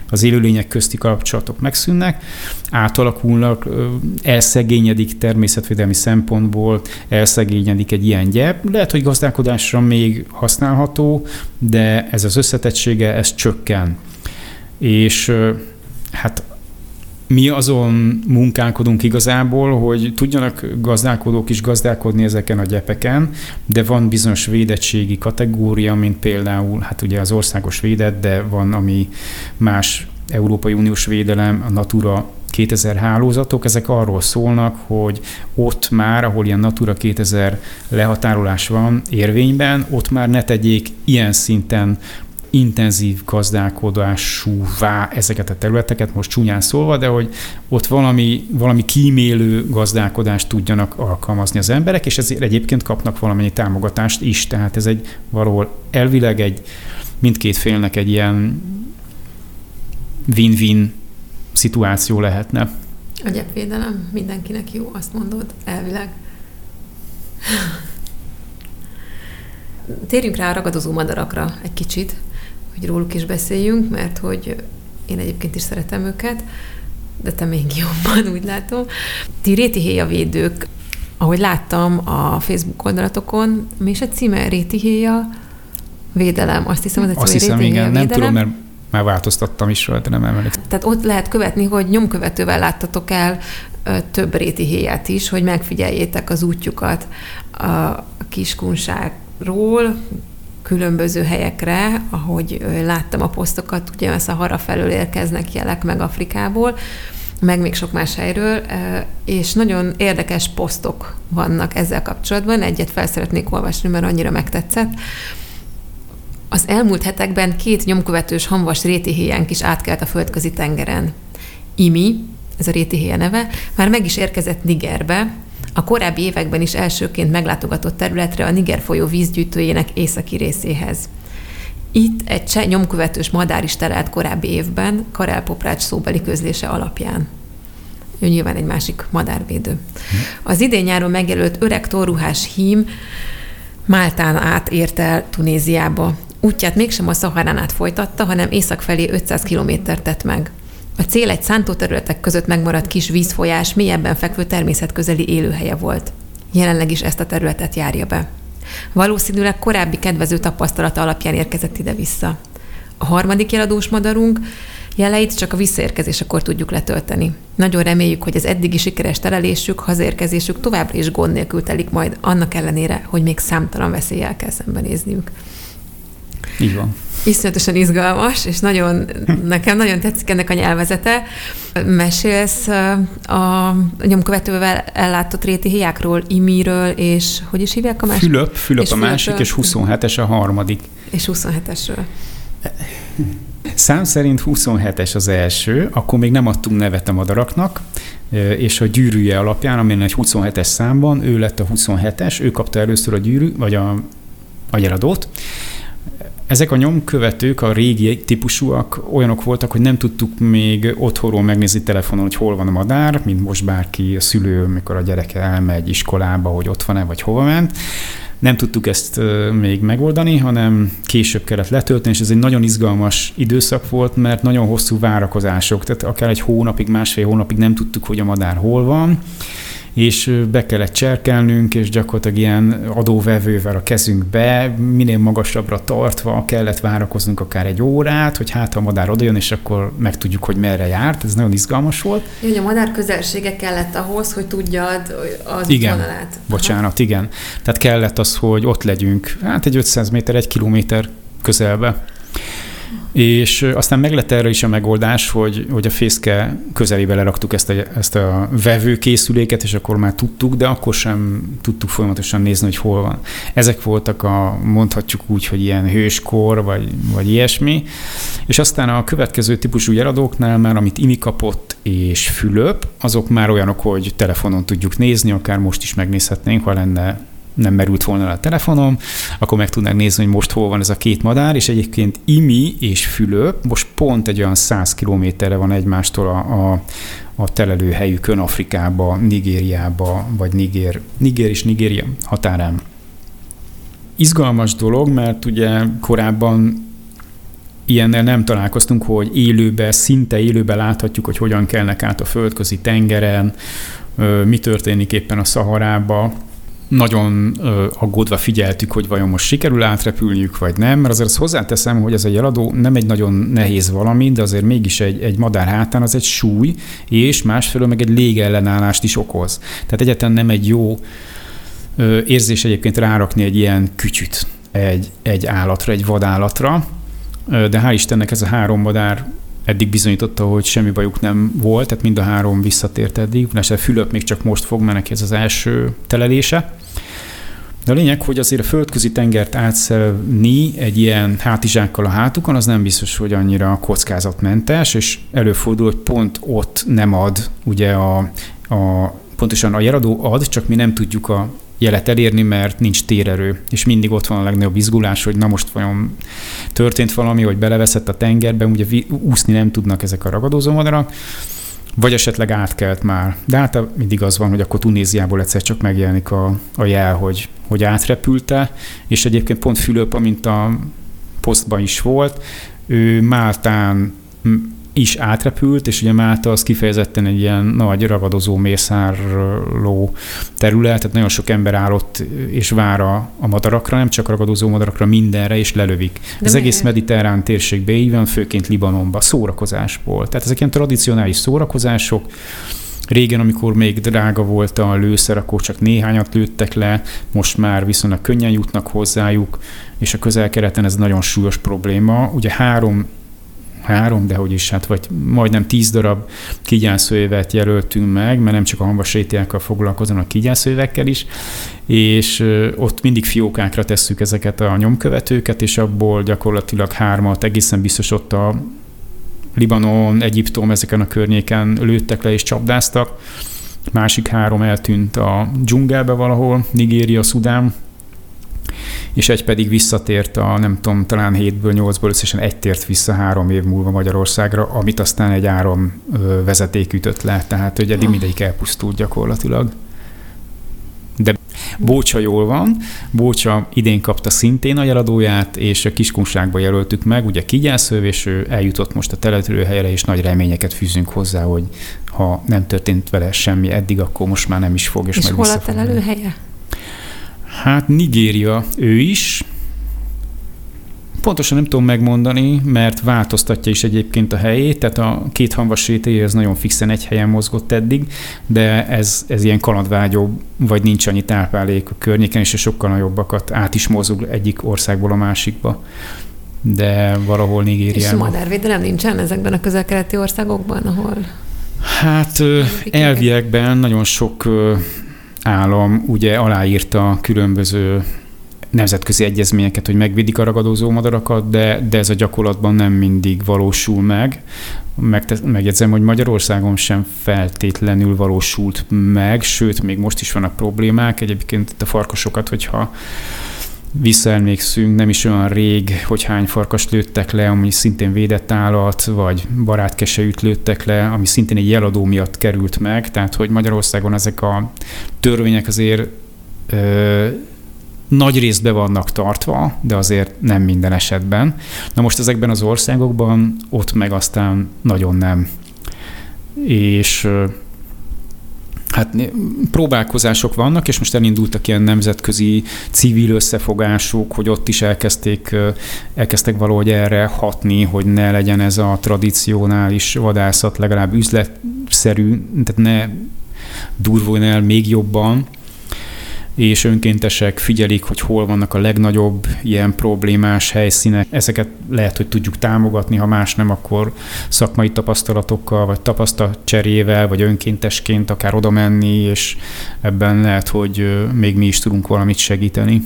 az élőlények közti kapcsolatok megszűnnek, átalakulnak, elszegényedik természetvédelmi szempontból, elszegényedik egy ilyen gyep. Lehet, hogy gazdálkodásra még használható, de ez az összetettsége, ez csökken. És hát mi azon munkálkodunk igazából, hogy tudjanak gazdálkodók is gazdálkodni ezeken a gyepeken, de van bizonyos védettségi kategória, mint például, hát ugye az országos védett, de van, ami más Európai Uniós védelem, a Natura 2000 hálózatok, ezek arról szólnak, hogy ott már, ahol ilyen Natura 2000 lehatárolás van érvényben, ott már ne tegyék ilyen szinten intenzív gazdálkodásúvá ezeket a területeket, most csúnyán szólva, de hogy ott valami, valami kímélő gazdálkodást tudjanak alkalmazni az emberek, és ezért egyébként kapnak valamennyi támogatást is. Tehát ez egy valahol elvileg egy mindkét félnek egy ilyen win-win szituáció lehetne. A gyepvédelem mindenkinek jó, azt mondod, elvileg. Térjünk rá a ragadozó madarakra egy kicsit hogy róluk is beszéljünk, mert hogy én egyébként is szeretem őket, de te még jobban, úgy látom. Ti réti védők, ahogy láttam a Facebook oldalatokon, mi is egy címe réti védelem. Azt hiszem, hogy Azt hiszem, igen, nem tudom, mert már változtattam is rajta, nem emelik. Tehát ott lehet követni, hogy nyomkövetővel láttatok el több réti héját is, hogy megfigyeljétek az útjukat a kiskunságról, különböző helyekre, ahogy láttam a posztokat, ugye a Szahara felől érkeznek jelek meg Afrikából, meg még sok más helyről, és nagyon érdekes posztok vannak ezzel kapcsolatban. Egyet fel szeretnék olvasni, mert annyira megtetszett. Az elmúlt hetekben két nyomkövetős hamvas rétihéjánk is átkelt a földközi tengeren. Imi, ez a rétihéja neve, már meg is érkezett Nigerbe, a korábbi években is elsőként meglátogatott területre a Niger folyó vízgyűjtőjének északi részéhez. Itt egy cseh nyomkövetős madár is terelt korábbi évben, Karel Poprács szóbeli közlése alapján. Ő nyilván egy másik madárvédő. Az idén nyáron megjelölt öreg torruhás hím Máltán át ért el Tunéziába. Útját mégsem a Szaharán át folytatta, hanem észak felé 500 kilométert tett meg. A cél egy szántóterületek között megmaradt kis vízfolyás, mélyebben fekvő természetközeli élőhelye volt. Jelenleg is ezt a területet járja be. Valószínűleg korábbi kedvező tapasztalata alapján érkezett ide-vissza. A harmadik jeladós madarunk jeleit csak a visszaérkezésekor tudjuk letölteni. Nagyon reméljük, hogy az eddigi sikeres telelésük, hazaérkezésük továbbra is gond nélkül telik majd, annak ellenére, hogy még számtalan veszélyel kell szembenézniük. Így van iszonyatosan izgalmas, és nagyon, nekem nagyon tetszik ennek a nyelvezete. Mesélsz a nyomkövetővel ellátott réti hiákról, Imiről, és hogy is hívják a másik? Fülöp, Fülöp és a másik, és 27-es a harmadik. És 27-esről. Szám szerint 27-es az első, akkor még nem adtunk nevet a madaraknak, és a gyűrűje alapján, amin egy 27-es szám van, ő lett a 27-es, ő kapta először a gyűrű, vagy a, a jeladót, ezek a nyomkövetők, a régi típusúak olyanok voltak, hogy nem tudtuk még otthonról megnézni telefonon, hogy hol van a madár, mint most bárki, a szülő, mikor a gyereke elmegy iskolába, hogy ott van-e, vagy hova ment. Nem tudtuk ezt még megoldani, hanem később kellett letölteni, és ez egy nagyon izgalmas időszak volt, mert nagyon hosszú várakozások, tehát akár egy hónapig, másfél hónapig nem tudtuk, hogy a madár hol van, és be kellett cserkelnünk, és gyakorlatilag ilyen adóvevővel a kezünkbe, minél magasabbra tartva kellett várakoznunk akár egy órát, hogy hát a madár odajön, és akkor megtudjuk, hogy merre járt. Ez nagyon izgalmas volt. Hogy a madár közelsége kellett ahhoz, hogy tudjad az igen. útvonalát. Bocsánat, igen. Tehát kellett az, hogy ott legyünk, hát egy 500 méter, egy kilométer közelbe. És aztán meglett erre is a megoldás, hogy, hogy a fészke közelébe leraktuk ezt a, ezt a vevőkészüléket, és akkor már tudtuk, de akkor sem tudtuk folyamatosan nézni, hogy hol van. Ezek voltak a, mondhatjuk úgy, hogy ilyen hőskor, vagy, vagy ilyesmi. És aztán a következő típusú jeladóknál már, amit Imi kapott és Fülöp, azok már olyanok, hogy telefonon tudjuk nézni, akár most is megnézhetnénk, ha lenne nem merült volna a telefonom, akkor meg tudnák nézni, hogy most hol van ez a két madár, és egyébként Imi és Fülöp most pont egy olyan 100 kilométerre van egymástól a, a, a telelőhelyükön Afrikába, Nigériába, vagy Niger, Niger és Nigéria határán. Izgalmas dolog, mert ugye korábban ilyennel nem találkoztunk, hogy élőben, szinte élőben láthatjuk, hogy hogyan kelnek át a földközi tengeren, mi történik éppen a Szaharába, nagyon ö, aggódva figyeltük, hogy vajon most sikerül átrepülniük, vagy nem, mert azért azt hozzáteszem, hogy ez a jeladó nem egy nagyon nehéz valami, de azért mégis egy, egy madár hátán az egy súly, és másfelől meg egy légellenállást is okoz. Tehát egyáltalán nem egy jó ö, érzés egyébként rárakni egy ilyen kütyüt egy, egy állatra, egy vadállatra, de hál' Istennek ez a három madár eddig bizonyította, hogy semmi bajuk nem volt, tehát mind a három visszatért eddig. Mert Fülöp még csak most fog, mert ez az első telelése. De a lényeg, hogy azért a földközi tengert átszelni egy ilyen hátizsákkal a hátukon, az nem biztos, hogy annyira kockázatmentes, és előfordul, hogy pont ott nem ad ugye a, a pontosan a jeladó ad, csak mi nem tudjuk a jelet elérni, mert nincs térerő, és mindig ott van a legnagyobb izgulás, hogy na most vajon történt valami, hogy beleveszett a tengerbe, ugye úszni nem tudnak ezek a ragadozó madarak, vagy esetleg átkelt már. De hát mindig az van, hogy akkor Tunéziából egyszer csak megjelenik a, a jel, hogy, hogy átrepülte, és egyébként pont Fülöp, amint a posztban is volt, ő Máltán is átrepült, és ugye Málta az kifejezetten egy ilyen nagy ragadozó mészárló terület, tehát nagyon sok ember áll ott és vár a, a madarakra, nem csak ragadozó madarakra, mindenre, és lelövik. De az egész mediterrán térségbe így van, főként Libanonba, szórakozásból. Tehát ezek ilyen tradicionális szórakozások, Régen, amikor még drága volt a lőszer, akkor csak néhányat lőttek le, most már viszonylag könnyen jutnak hozzájuk, és a közel-keleten ez nagyon súlyos probléma. Ugye három három, de hogy is, hát vagy majdnem tíz darab kigyászóévet jelöltünk meg, mert nem csak a hambas rétiákkal foglalkozom, a kigyászóévekkel is, és ott mindig fiókákra tesszük ezeket a nyomkövetőket, és abból gyakorlatilag hármat egészen biztos ott a Libanon, Egyiptom, ezeken a környéken lőttek le és csapdáztak. Másik három eltűnt a dzsungelbe valahol, Nigéria, Szudán, és egy pedig visszatért a, nem tudom, talán 7-ből, 8-ból összesen egy tért vissza három év múlva Magyarországra, amit aztán egy áram vezeték ütött le, tehát hogy eddig mindegyik elpusztult gyakorlatilag. De Bócsa jól van, Bócsa idén kapta szintén a jeladóját, és a Kiskunságba jelöltük meg, ugye kigyászöv, és ő eljutott most a teletülőhelyre, és nagy reményeket fűzünk hozzá, hogy ha nem történt vele semmi eddig, akkor most már nem is fog, és, és meg hol a telelőhelye? Hát Nigéria ő is, Pontosan nem tudom megmondani, mert változtatja is egyébként a helyét, tehát a két hanvas rétéje ez nagyon fixen egy helyen mozgott eddig, de ez, ez ilyen kalandvágyó, vagy nincs annyi táplálék a környéken, és sokkal nagyobbakat át is mozog egyik országból a másikba. de valahol Nigériában. És madárvédelem nincsen ezekben a közel-keleti országokban, ahol... Hát elviekben nagyon sok állam ugye aláírta különböző nemzetközi egyezményeket, hogy megvédik a ragadozó madarakat, de, de ez a gyakorlatban nem mindig valósul meg. meg megjegyzem, hogy Magyarországon sem feltétlenül valósult meg, sőt, még most is vannak problémák. Egyébként itt a farkasokat, hogyha visszaemlékszünk, nem is olyan rég, hogy hány farkast lőttek le, ami szintén védett állat, vagy barátkesejűt lőttek le, ami szintén egy jeladó miatt került meg, tehát hogy Magyarországon ezek a törvények azért ö, nagy részt be vannak tartva, de azért nem minden esetben. Na most ezekben az országokban ott meg aztán nagyon nem. És Hát próbálkozások vannak, és most elindultak ilyen nemzetközi civil összefogások, hogy ott is elkezdték, elkezdtek valahogy erre hatni, hogy ne legyen ez a tradicionális vadászat legalább üzletszerű, tehát ne durvuljon el még jobban, és önkéntesek figyelik, hogy hol vannak a legnagyobb ilyen problémás helyszínek. Ezeket lehet, hogy tudjuk támogatni, ha más nem, akkor szakmai tapasztalatokkal, vagy tapasztalatcserével, vagy önkéntesként akár oda menni, és ebben lehet, hogy még mi is tudunk valamit segíteni.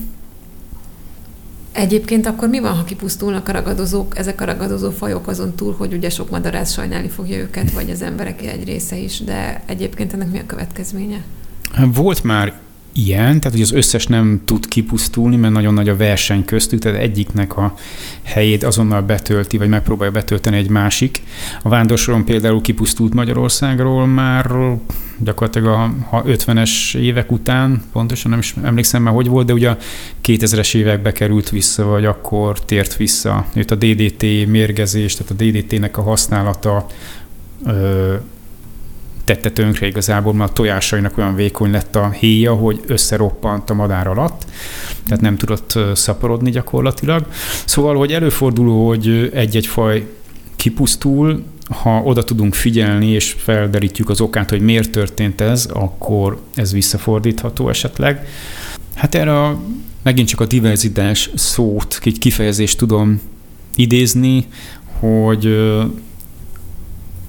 Egyébként akkor mi van, ha kipusztulnak a ragadozók, ezek a ragadozó fajok azon túl, hogy ugye sok madarász sajnálni fogja őket, vagy az emberek egy része is, de egyébként ennek mi a következménye? Volt már ilyen, tehát hogy az összes nem tud kipusztulni, mert nagyon nagy a verseny köztük, tehát egyiknek a helyét azonnal betölti, vagy megpróbálja betölteni egy másik. A vándorsoron például kipusztult Magyarországról már gyakorlatilag a 50-es évek után, pontosan nem is emlékszem már, hogy volt, de ugye a 2000-es évekbe került vissza, vagy akkor tért vissza. Itt a DDT mérgezés, tehát a DDT-nek a használata tette tönkre igazából, mert a tojásainak olyan vékony lett a héja, hogy összeroppant a madár alatt, tehát nem tudott szaporodni gyakorlatilag. Szóval, hogy előforduló, hogy egy-egy faj kipusztul, ha oda tudunk figyelni, és felderítjük az okát, hogy miért történt ez, akkor ez visszafordítható esetleg. Hát erre a, megint csak a diverzitás szót, kifejezést tudom idézni, hogy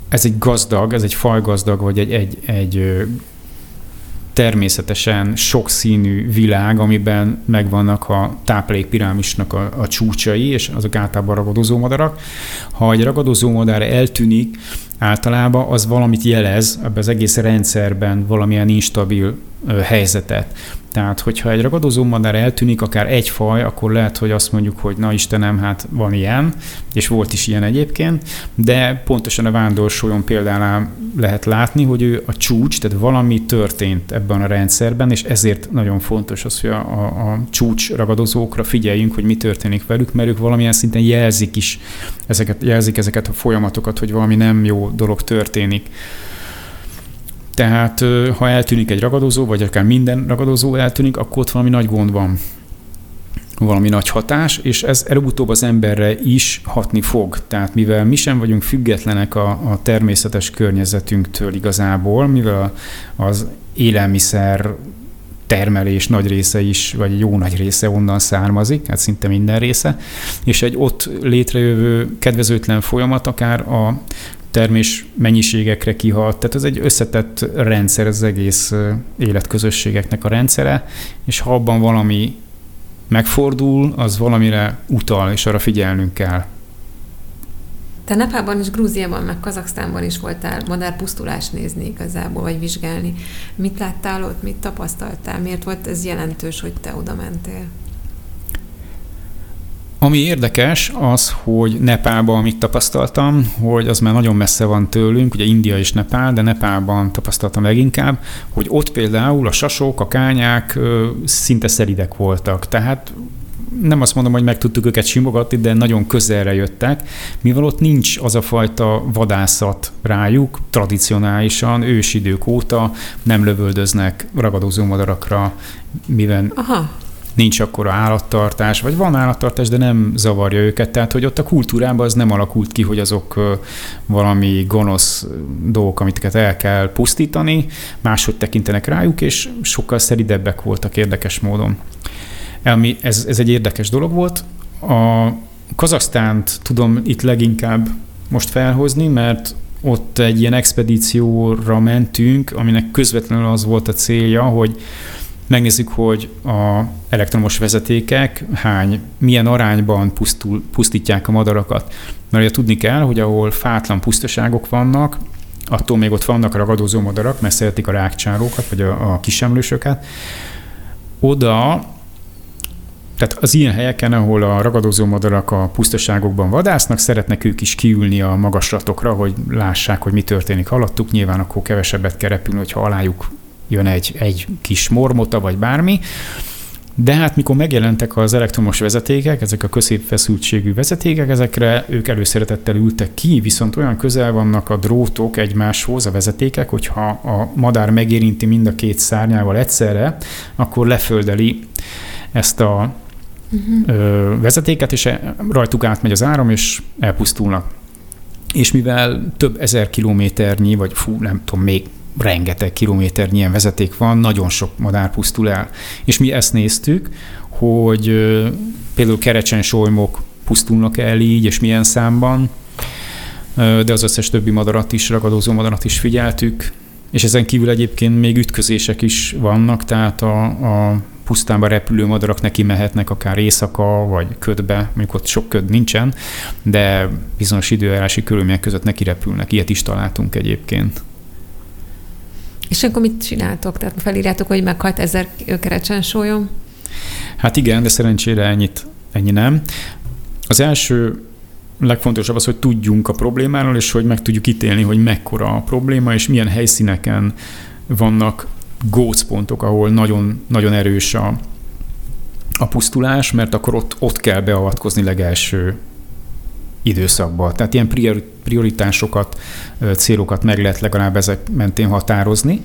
ez egy gazdag, ez egy fajgazdag, vagy egy, egy, egy természetesen sokszínű világ, amiben megvannak a táplálékpirámisnak a, a csúcsai, és azok általában ragadozó madarak. Ha egy ragadozó madár eltűnik, általában az valamit jelez ebbe az egész rendszerben, valamilyen instabil helyzetet. Tehát, hogyha egy ragadozó madár eltűnik, akár egy faj, akkor lehet, hogy azt mondjuk, hogy na Istenem, hát van ilyen, és volt is ilyen egyébként, de pontosan a vándorsolyon példánál lehet látni, hogy ő a csúcs, tehát valami történt ebben a rendszerben, és ezért nagyon fontos az, hogy a, a, a csúcs ragadozókra figyeljünk, hogy mi történik velük, mert ők valamilyen szinten jelzik is ezeket, jelzik ezeket a folyamatokat, hogy valami nem jó dolog történik. Tehát ha eltűnik egy ragadozó, vagy akár minden ragadozó eltűnik, akkor ott valami nagy gond van valami nagy hatás, és ez előbb-utóbb az emberre is hatni fog. Tehát mivel mi sem vagyunk függetlenek a, a természetes környezetünktől igazából, mivel az élelmiszer termelés nagy része is, vagy jó nagy része onnan származik, hát szinte minden része, és egy ott létrejövő kedvezőtlen folyamat akár a termés mennyiségekre kihat. Tehát ez egy összetett rendszer, az egész életközösségeknek a rendszere, és ha abban valami megfordul, az valamire utal, és arra figyelnünk kell. Te Nepában és Grúziában, meg Kazaksztánban is voltál madárpusztulást nézni igazából, vagy vizsgálni. Mit láttál ott, mit tapasztaltál? Miért volt ez jelentős, hogy te oda mentél? Ami érdekes az, hogy Nepálban amit tapasztaltam, hogy az már nagyon messze van tőlünk, ugye India és Nepál, de Nepálban tapasztaltam leginkább, hogy ott például a sasok, a kányák szinte szeridek voltak. Tehát nem azt mondom, hogy meg tudtuk őket simogatni, de nagyon közelre jöttek, mivel ott nincs az a fajta vadászat rájuk, tradicionálisan, ősidők óta nem lövöldöznek ragadozó madarakra, mivel Aha nincs akkora állattartás, vagy van állattartás, de nem zavarja őket. Tehát, hogy ott a kultúrában az nem alakult ki, hogy azok valami gonosz dolgok, amiket el kell pusztítani, máshogy tekintenek rájuk, és sokkal szeridebbek voltak érdekes módon. Elmi, ez, ez egy érdekes dolog volt. A Kazaksztánt tudom itt leginkább most felhozni, mert ott egy ilyen expedícióra mentünk, aminek közvetlenül az volt a célja, hogy megnézzük, hogy a elektromos vezetékek hány, milyen arányban pusztul, pusztítják a madarakat. Mert ugye tudni kell, hogy ahol fátlan pusztaságok vannak, attól még ott vannak ragadozó madarak, mert szeretik a rákcsárókat, vagy a, a kisemlősöket. Oda tehát az ilyen helyeken, ahol a ragadozó madarak a pusztaságokban vadásznak, szeretnek ők is kiülni a magaslatokra, hogy lássák, hogy mi történik alattuk. Nyilván akkor kevesebbet kell repülni, hogyha alájuk jön egy, egy kis mormota, vagy bármi. De hát mikor megjelentek az elektromos vezetékek, ezek a középfeszültségű vezetékek, ezekre ők előszeretettel ültek ki, viszont olyan közel vannak a drótok egymáshoz, a vezetékek, hogyha a madár megérinti mind a két szárnyával egyszerre, akkor leföldeli ezt a uh-huh. vezetéket, és e, rajtuk átmegy az áram, és elpusztulnak. És mivel több ezer kilométernyi, vagy fú, nem tudom, még rengeteg kilométernyi ilyen vezeték van, nagyon sok madár pusztul el. És mi ezt néztük, hogy például kerecsen solymok pusztulnak el így, és milyen számban, de az összes többi madarat is, ragadozó madarat is figyeltük, és ezen kívül egyébként még ütközések is vannak, tehát a, a pusztánba repülő madarak neki mehetnek akár éjszaka, vagy ködbe, mondjuk ott sok köd nincsen, de bizonyos időjárási körülmények között neki repülnek. Ilyet is találtunk egyébként. És akkor mit csináltok? Tehát felírjátok, hogy meghalt ezer kerecsen sólyom? Hát igen, de szerencsére ennyit, ennyi nem. Az első legfontosabb az, hogy tudjunk a problémáról, és hogy meg tudjuk ítélni, hogy mekkora a probléma, és milyen helyszíneken vannak gócpontok, ahol nagyon, nagyon erős a, a pusztulás, mert akkor ott, ott kell beavatkozni legelső időszakban. Tehát ilyen prioritásokat, célokat meg lehet legalább ezek mentén határozni.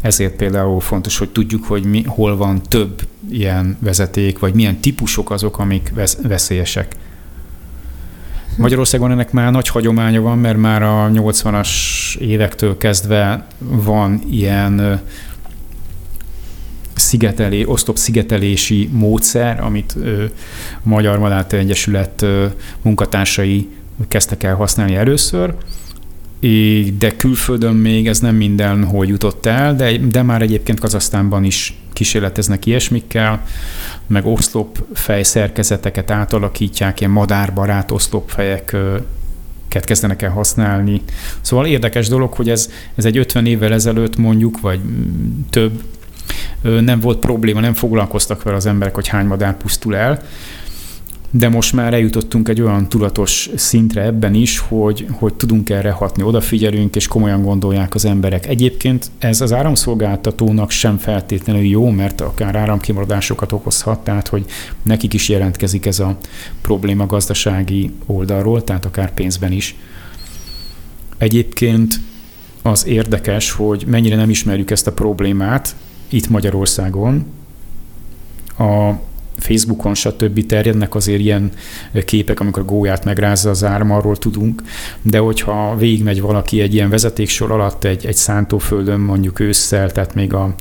Ezért például fontos, hogy tudjuk, hogy mi, hol van több ilyen vezeték, vagy milyen típusok azok, amik veszélyesek. Magyarországon ennek már nagy hagyománya van, mert már a 80-as évektől kezdve van ilyen szigetelé, osztop szigetelési módszer, amit a Magyar Madártő Egyesület munkatársai kezdtek el használni először, de külföldön még ez nem mindenhol jutott el, de, de már egyébként Kazasztánban is kísérleteznek ilyesmikkel, meg oszlopfej szerkezeteket átalakítják, ilyen madárbarát oszlopfejeket kezdenek el használni. Szóval érdekes dolog, hogy ez, ez egy 50 évvel ezelőtt mondjuk, vagy több nem volt probléma, nem foglalkoztak vele az emberek, hogy hány madár pusztul el, de most már eljutottunk egy olyan tudatos szintre ebben is, hogy, hogy tudunk erre hatni, odafigyelünk, és komolyan gondolják az emberek. Egyébként ez az áramszolgáltatónak sem feltétlenül jó, mert akár áramkimaradásokat okozhat, tehát hogy nekik is jelentkezik ez a probléma gazdasági oldalról, tehát akár pénzben is. Egyébként az érdekes, hogy mennyire nem ismerjük ezt a problémát, itt Magyarországon a Facebookon, stb. terjednek azért ilyen képek, amikor a gólyát megrázza az áram, arról tudunk, de hogyha végigmegy valaki egy ilyen vezetéksor alatt egy, egy szántóföldön, mondjuk ősszel, tehát még a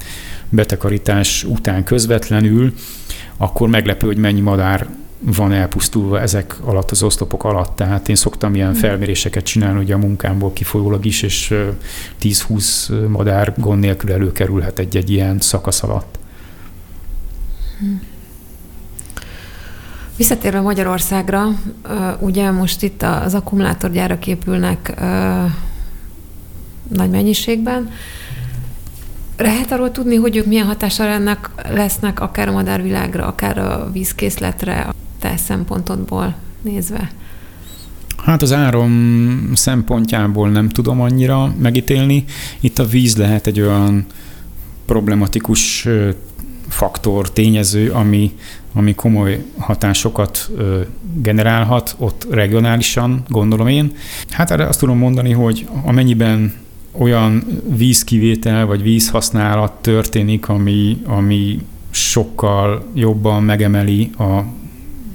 betakarítás után közvetlenül, akkor meglepő, hogy mennyi madár van elpusztulva ezek alatt az oszlopok alatt. Tehát én szoktam ilyen hmm. felméréseket csinálni ugye a munkámból kifolyólag is, és 10-20 madár gond nélkül előkerülhet egy-egy ilyen szakasz alatt. Hmm. Visszatérve Magyarországra, ugye most itt az akkumulátorgyárak épülnek nagy mennyiségben. Lehet arról tudni, hogy ők milyen hatással ennek lesznek akár a madárvilágra, akár a vízkészletre, te szempontodból nézve? Hát az áram szempontjából nem tudom annyira megítélni. Itt a víz lehet egy olyan problematikus faktor, tényező, ami, ami komoly hatásokat ö, generálhat ott regionálisan, gondolom én. Hát erre azt tudom mondani, hogy amennyiben olyan vízkivétel vagy vízhasználat történik, ami, ami sokkal jobban megemeli a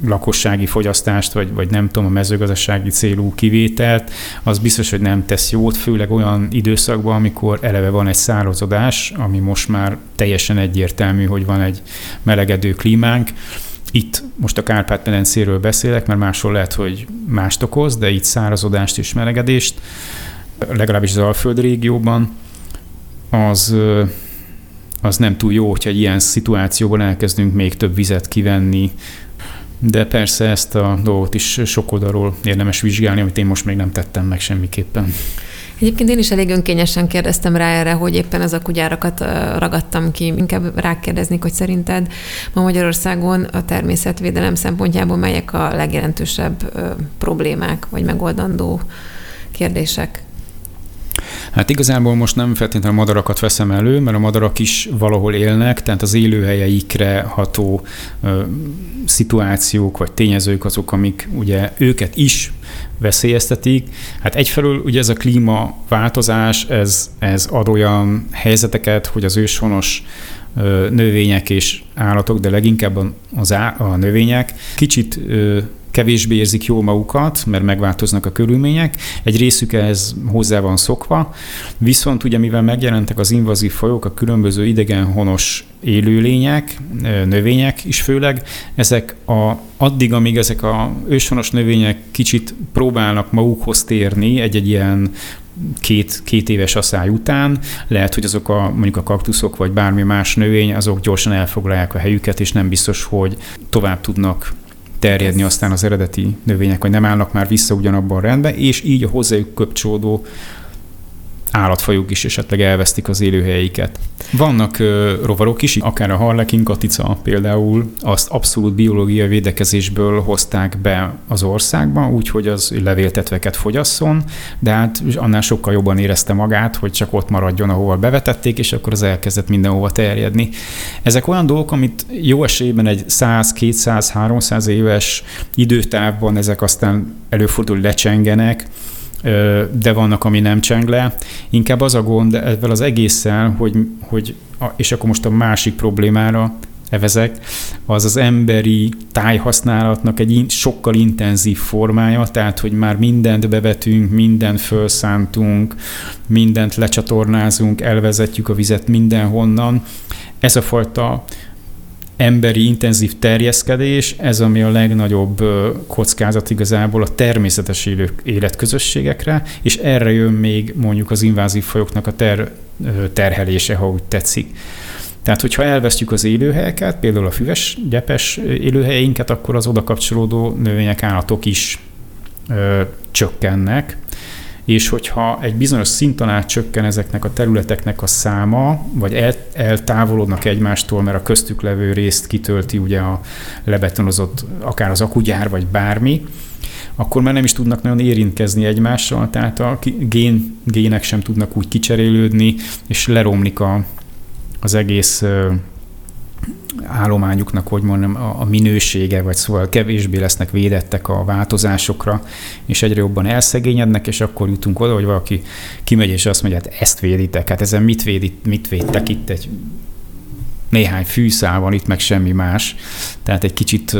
lakossági fogyasztást, vagy, vagy nem tudom, a mezőgazdasági célú kivételt, az biztos, hogy nem tesz jót, főleg olyan időszakban, amikor eleve van egy szárazodás, ami most már teljesen egyértelmű, hogy van egy melegedő klímánk, itt most a Kárpát-medencéről beszélek, mert máshol lehet, hogy mást okoz, de itt szárazodást és melegedést, legalábbis az Alföld régióban, az, az nem túl jó, hogyha egy ilyen szituációban elkezdünk még több vizet kivenni, de persze ezt a dolgot is sok oldalról érdemes vizsgálni, amit én most még nem tettem meg semmiképpen. Egyébként én is elég önkényesen kérdeztem rá erre, hogy éppen az akugyárakat ragadtam ki. Inkább rákérdeznék, hogy szerinted ma Magyarországon a természetvédelem szempontjából melyek a legjelentősebb problémák, vagy megoldandó kérdések? Hát igazából most nem feltétlenül a madarakat veszem elő, mert a madarak is valahol élnek, tehát az élőhelyeikre ható ö, szituációk vagy tényezők azok, amik ugye őket is veszélyeztetik. Hát egyfelől ugye ez a klímaváltozás, ez, ez ad olyan helyzeteket, hogy az őshonos növények és állatok, de leginkább az a növények kicsit kevésbé érzik jól magukat, mert megváltoznak a körülmények. Egy részük ehhez hozzá van szokva, viszont ugye mivel megjelentek az invazív fajok, a különböző idegenhonos élőlények, növények is főleg, ezek a, addig, amíg ezek a őshonos növények kicsit próbálnak magukhoz térni egy-egy ilyen két, két éves asszály után, lehet, hogy azok a mondjuk a kaktuszok vagy bármi más növény, azok gyorsan elfoglalják a helyüket, és nem biztos, hogy tovább tudnak terjedni aztán az eredeti növények, vagy nem állnak már vissza ugyanabban a rendben, és így a hozzájuk köpcsódó állatfajok is esetleg elvesztik az élőhelyeiket. Vannak ö, rovarok is, akár a harlekin katica például, azt abszolút biológiai védekezésből hozták be az országba, úgyhogy az levéltetveket fogyasszon, de hát annál sokkal jobban érezte magát, hogy csak ott maradjon, ahova bevetették, és akkor az elkezdett mindenhova terjedni. Ezek olyan dolgok, amit jó esélyben egy 100, 200, 300 éves időtávban ezek aztán előfordul, lecsengenek, de vannak, ami nem cseng le. Inkább az a gond ezzel az egésszel, hogy, hogy és akkor most a másik problémára evezek, az az emberi tájhasználatnak egy sokkal intenzív formája, tehát hogy már mindent bevetünk, mindent felszántunk, mindent lecsatornázunk, elvezetjük a vizet mindenhonnan. Ez a fajta emberi intenzív terjeszkedés, ez ami a legnagyobb kockázat igazából a természetes élő életközösségekre, és erre jön még mondjuk az invázív fajoknak a ter, terhelése, ha úgy tetszik. Tehát, hogyha elvesztjük az élőhelyeket, például a füves, gyepes élőhelyeinket, akkor az oda kapcsolódó növények, állatok is ö, csökkennek, és hogyha egy bizonyos szinten át csökken ezeknek a területeknek a száma, vagy el, eltávolodnak egymástól, mert a köztük levő részt kitölti ugye a lebetonozott, akár az akugyár, vagy bármi, akkor már nem is tudnak nagyon érintkezni egymással, tehát a gén, gének sem tudnak úgy kicserélődni, és leromlik a, az egész állományuknak, hogy mondjam, a minősége, vagy szóval kevésbé lesznek védettek a változásokra, és egyre jobban elszegényednek, és akkor jutunk oda, hogy valaki kimegy, és azt mondja, hát ezt véditek, hát ezen mit, védit, mit védtek itt egy néhány fűszál van itt, meg semmi más. Tehát egy kicsit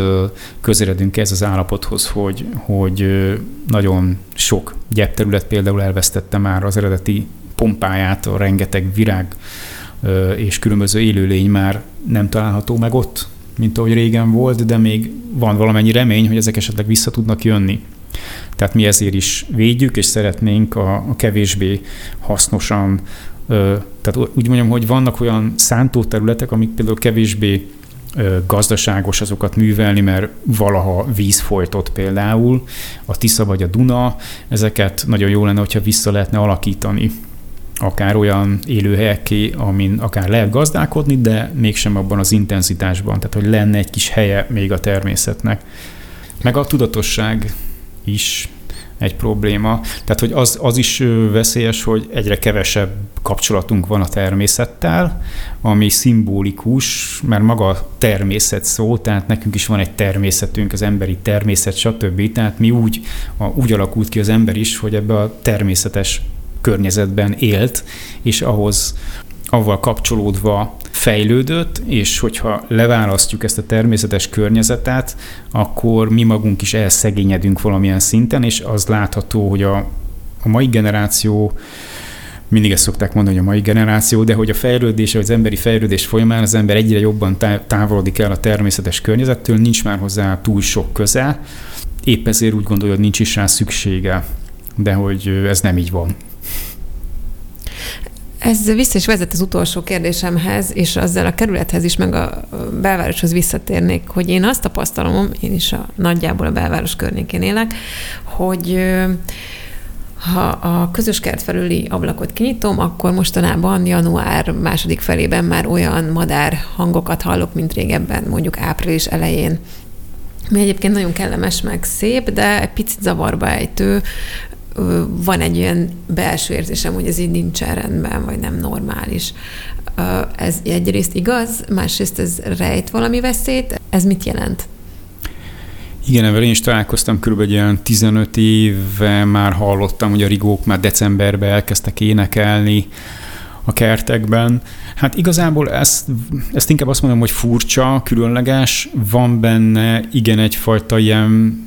közeledünk ez az állapothoz, hogy, hogy nagyon sok gyepterület például elvesztette már az eredeti pompáját, a rengeteg virág és különböző élőlény már nem található meg ott, mint ahogy régen volt, de még van valamennyi remény, hogy ezek esetleg vissza tudnak jönni. Tehát mi ezért is védjük, és szeretnénk a, a kevésbé hasznosan, ö, tehát úgy mondjam, hogy vannak olyan szántóterületek, amik például kevésbé ö, gazdaságos azokat művelni, mert valaha víz folytott például, a Tisza vagy a Duna, ezeket nagyon jó lenne, hogyha vissza lehetne alakítani akár olyan élőhelyekké, amin akár lehet gazdálkodni, de mégsem abban az intenzitásban, tehát hogy lenne egy kis helye még a természetnek. Meg a tudatosság is egy probléma. Tehát, hogy az, az is veszélyes, hogy egyre kevesebb kapcsolatunk van a természettel, ami szimbolikus, mert maga a természet szó, tehát nekünk is van egy természetünk, az emberi természet, stb. Tehát mi úgy, a, úgy alakult ki az ember is, hogy ebbe a természetes környezetben élt, és ahhoz avval kapcsolódva fejlődött, és hogyha leválasztjuk ezt a természetes környezetet, akkor mi magunk is elszegényedünk valamilyen szinten, és az látható, hogy a, a mai generáció mindig ezt szokták mondani, hogy a mai generáció, de hogy a fejlődés, az emberi fejlődés folyamán az ember egyre jobban távolodik el a természetes környezettől, nincs már hozzá túl sok közel, épp ezért úgy gondolja, hogy nincs is rá szüksége, de hogy ez nem így van. Ez vissza is vezet az utolsó kérdésemhez, és azzal a kerülethez is, meg a belvároshoz visszatérnék, hogy én azt tapasztalom, én is a, nagyjából a belváros környékén élek, hogy ha a közös kert felüli ablakot kinyitom, akkor mostanában január második felében már olyan madár hangokat hallok, mint régebben, mondjuk április elején. Mi egyébként nagyon kellemes, meg szép, de egy picit zavarba ejtő, van egy olyan belső érzésem, hogy ez így nincsen rendben, vagy nem normális. Ez egyrészt igaz, másrészt ez rejt valami veszélyt. Ez mit jelent? Igen, ebben én is találkoztam, körülbelül ilyen 15 éve már hallottam, hogy a rigók már decemberben elkezdtek énekelni a kertekben. Hát igazából ezt, ezt inkább azt mondom, hogy furcsa, különleges, van benne igen egyfajta ilyen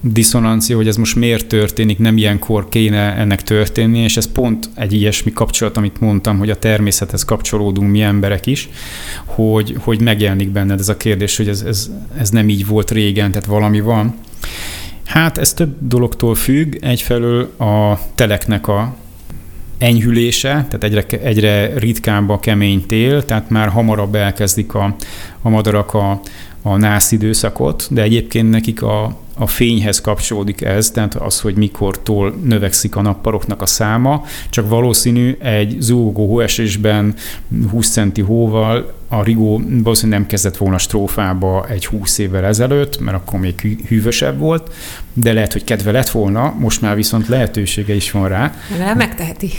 diszonancia, hogy ez most miért történik, nem ilyenkor kéne ennek történni, és ez pont egy ilyesmi kapcsolat, amit mondtam, hogy a természethez kapcsolódunk mi emberek is, hogy, hogy megjelenik benned ez a kérdés, hogy ez, ez, ez nem így volt régen, tehát valami van. Hát ez több dologtól függ, egyfelől a teleknek a enyhülése, tehát egyre, egyre ritkább a kemény tél, tehát már hamarabb elkezdik a, a madarak a, a nász időszakot, de egyébként nekik a, a fényhez kapcsolódik ez, tehát az, hogy mikortól növekszik a nappaloknak a száma, csak valószínű egy zúgó hóesésben 20 centi hóval a Rigó valószínűleg nem kezdett volna strófába egy 20 évvel ezelőtt, mert akkor még hűvösebb volt, de lehet, hogy kedve lett volna, most már viszont lehetősége is van rá. Nem, megteheti.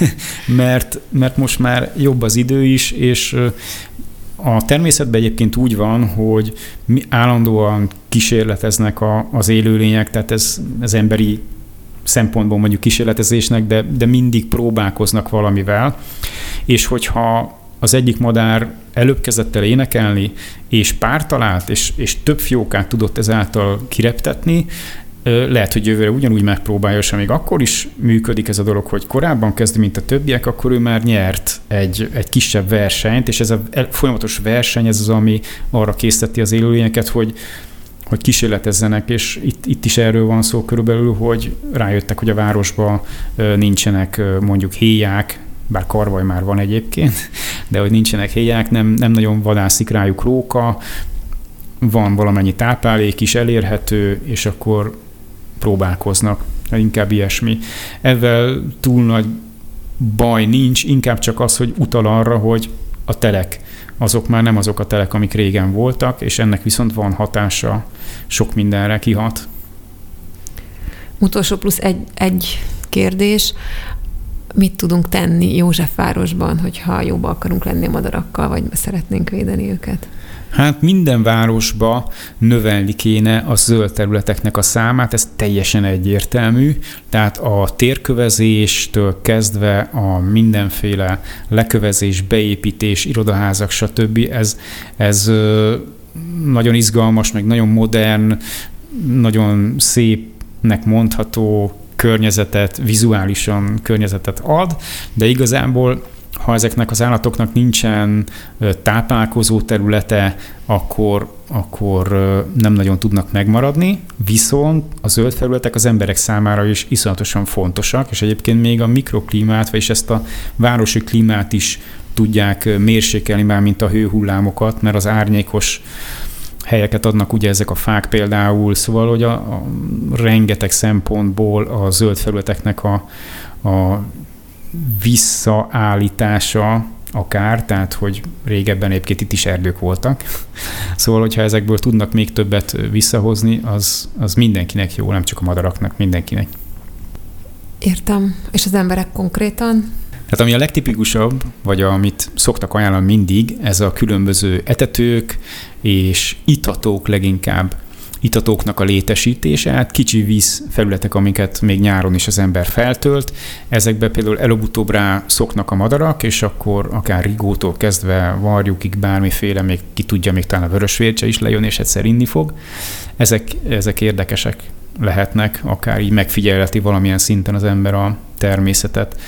mert, mert most már jobb az idő is, és a természetben egyébként úgy van, hogy mi állandóan kísérleteznek a, az élőlények, tehát ez, ez emberi szempontból mondjuk kísérletezésnek, de, de mindig próbálkoznak valamivel, és hogyha az egyik madár előbb kezdett el énekelni, és pár talált, és, és több fiókát tudott ezáltal kireptetni, lehet, hogy jövőre ugyanúgy megpróbálja, és még akkor is működik ez a dolog, hogy korábban kezdi, mint a többiek, akkor ő már nyert egy, egy kisebb versenyt, és ez a folyamatos verseny, ez az, ami arra készíteti az élőlényeket, hogy, hogy kísérletezzenek, és itt, itt is erről van szó körülbelül, hogy rájöttek, hogy a városban nincsenek mondjuk héják, bár karvaj már van egyébként, de hogy nincsenek héják, nem, nem nagyon vadászik rájuk róka, van valamennyi táplálék is elérhető, és akkor próbálkoznak, inkább ilyesmi. Ezzel túl nagy baj nincs, inkább csak az, hogy utal arra, hogy a telek azok már nem azok a telek, amik régen voltak, és ennek viszont van hatása, sok mindenre kihat. Utolsó plusz egy, egy kérdés. Mit tudunk tenni Józsefvárosban, hogyha jobban akarunk lenni a madarakkal, vagy szeretnénk védeni őket? Hát minden városba növelni kéne a zöld területeknek a számát, ez teljesen egyértelmű. Tehát a térkövezéstől kezdve a mindenféle lekövezés, beépítés, irodaházak, stb. Ez, ez nagyon izgalmas, meg nagyon modern, nagyon szépnek mondható környezetet, vizuálisan környezetet ad, de igazából ha ezeknek az állatoknak nincsen táplálkozó területe, akkor, akkor nem nagyon tudnak megmaradni, viszont a zöld felületek az emberek számára is iszonyatosan fontosak, és egyébként még a mikroklímát, vagyis ezt a városi klímát is tudják mérsékelni már, mint a hőhullámokat, mert az árnyékos helyeket adnak ugye ezek a fák például, szóval hogy a, a rengeteg szempontból a zöld felületeknek a, a visszaállítása akár, tehát hogy régebben egyébként itt is erdők voltak. Szóval, hogyha ezekből tudnak még többet visszahozni, az, az mindenkinek jó, nem csak a madaraknak, mindenkinek. Értem. És az emberek konkrétan? Tehát ami a legtipikusabb, vagy amit szoktak ajánlani mindig, ez a különböző etetők és itatók leginkább itatóknak a létesítése, hát kicsi víz felületek, amiket még nyáron is az ember feltölt. Ezekbe például előbb-utóbb rá szoknak a madarak, és akkor akár rigótól kezdve varjukig bármiféle, még ki tudja, még talán a vörösvércse is lejön, és egyszer inni fog. Ezek, ezek érdekesek lehetnek, akár így megfigyelheti valamilyen szinten az ember a természetet.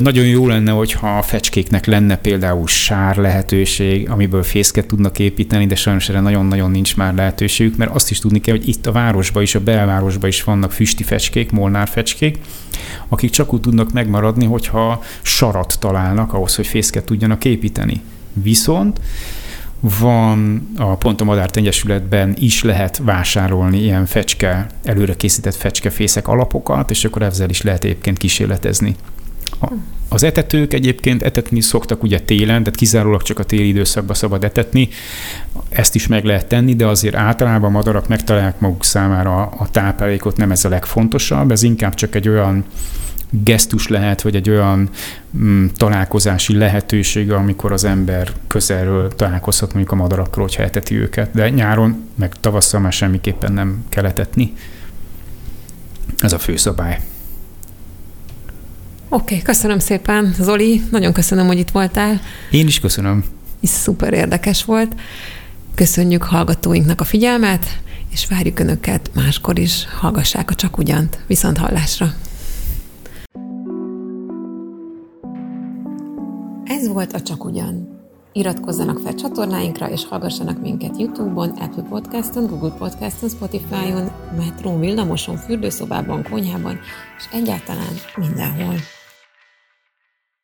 Nagyon jó lenne, hogyha a fecskéknek lenne például sár lehetőség, amiből fészket tudnak építeni, de sajnos erre nagyon-nagyon nincs már lehetőségük, mert azt is tudni kell, hogy itt a városban is, a belvárosban is vannak füsti fecskék, molnár fecskék, akik csak úgy tudnak megmaradni, hogyha sarat találnak ahhoz, hogy fészket tudjanak építeni. Viszont van a Pont a Madárt Egyesületben is lehet vásárolni ilyen fecske, előre készített fecskefészek alapokat, és akkor ezzel is lehet egyébként kísérletezni. A, az etetők egyébként etetni szoktak ugye télen, tehát kizárólag csak a téli időszakban szabad etetni. Ezt is meg lehet tenni, de azért általában a madarak megtalálják maguk számára a táplálékot, nem ez a legfontosabb, ez inkább csak egy olyan gesztus lehet, vagy egy olyan mm, találkozási lehetőség, amikor az ember közelről találkozhat mondjuk a madarakkal, hogyha eteti őket, de nyáron, meg tavasszal már semmiképpen nem kell etetni. Ez a fő szabály. Oké, okay, köszönöm szépen, Zoli, nagyon köszönöm, hogy itt voltál. Én is köszönöm. Ez szuper érdekes volt. Köszönjük hallgatóinknak a figyelmet, és várjuk Önöket máskor is. Hallgassák a Csak Ugyant. Viszont hallásra! Ez volt a Csak Ugyan. Iratkozzanak fel csatornáinkra, és hallgassanak minket YouTube-on, Apple Podcast-on, Google Podcast-on, Spotify-on, metrón, villamoson, fürdőszobában, konyhában, és egyáltalán mindenhol.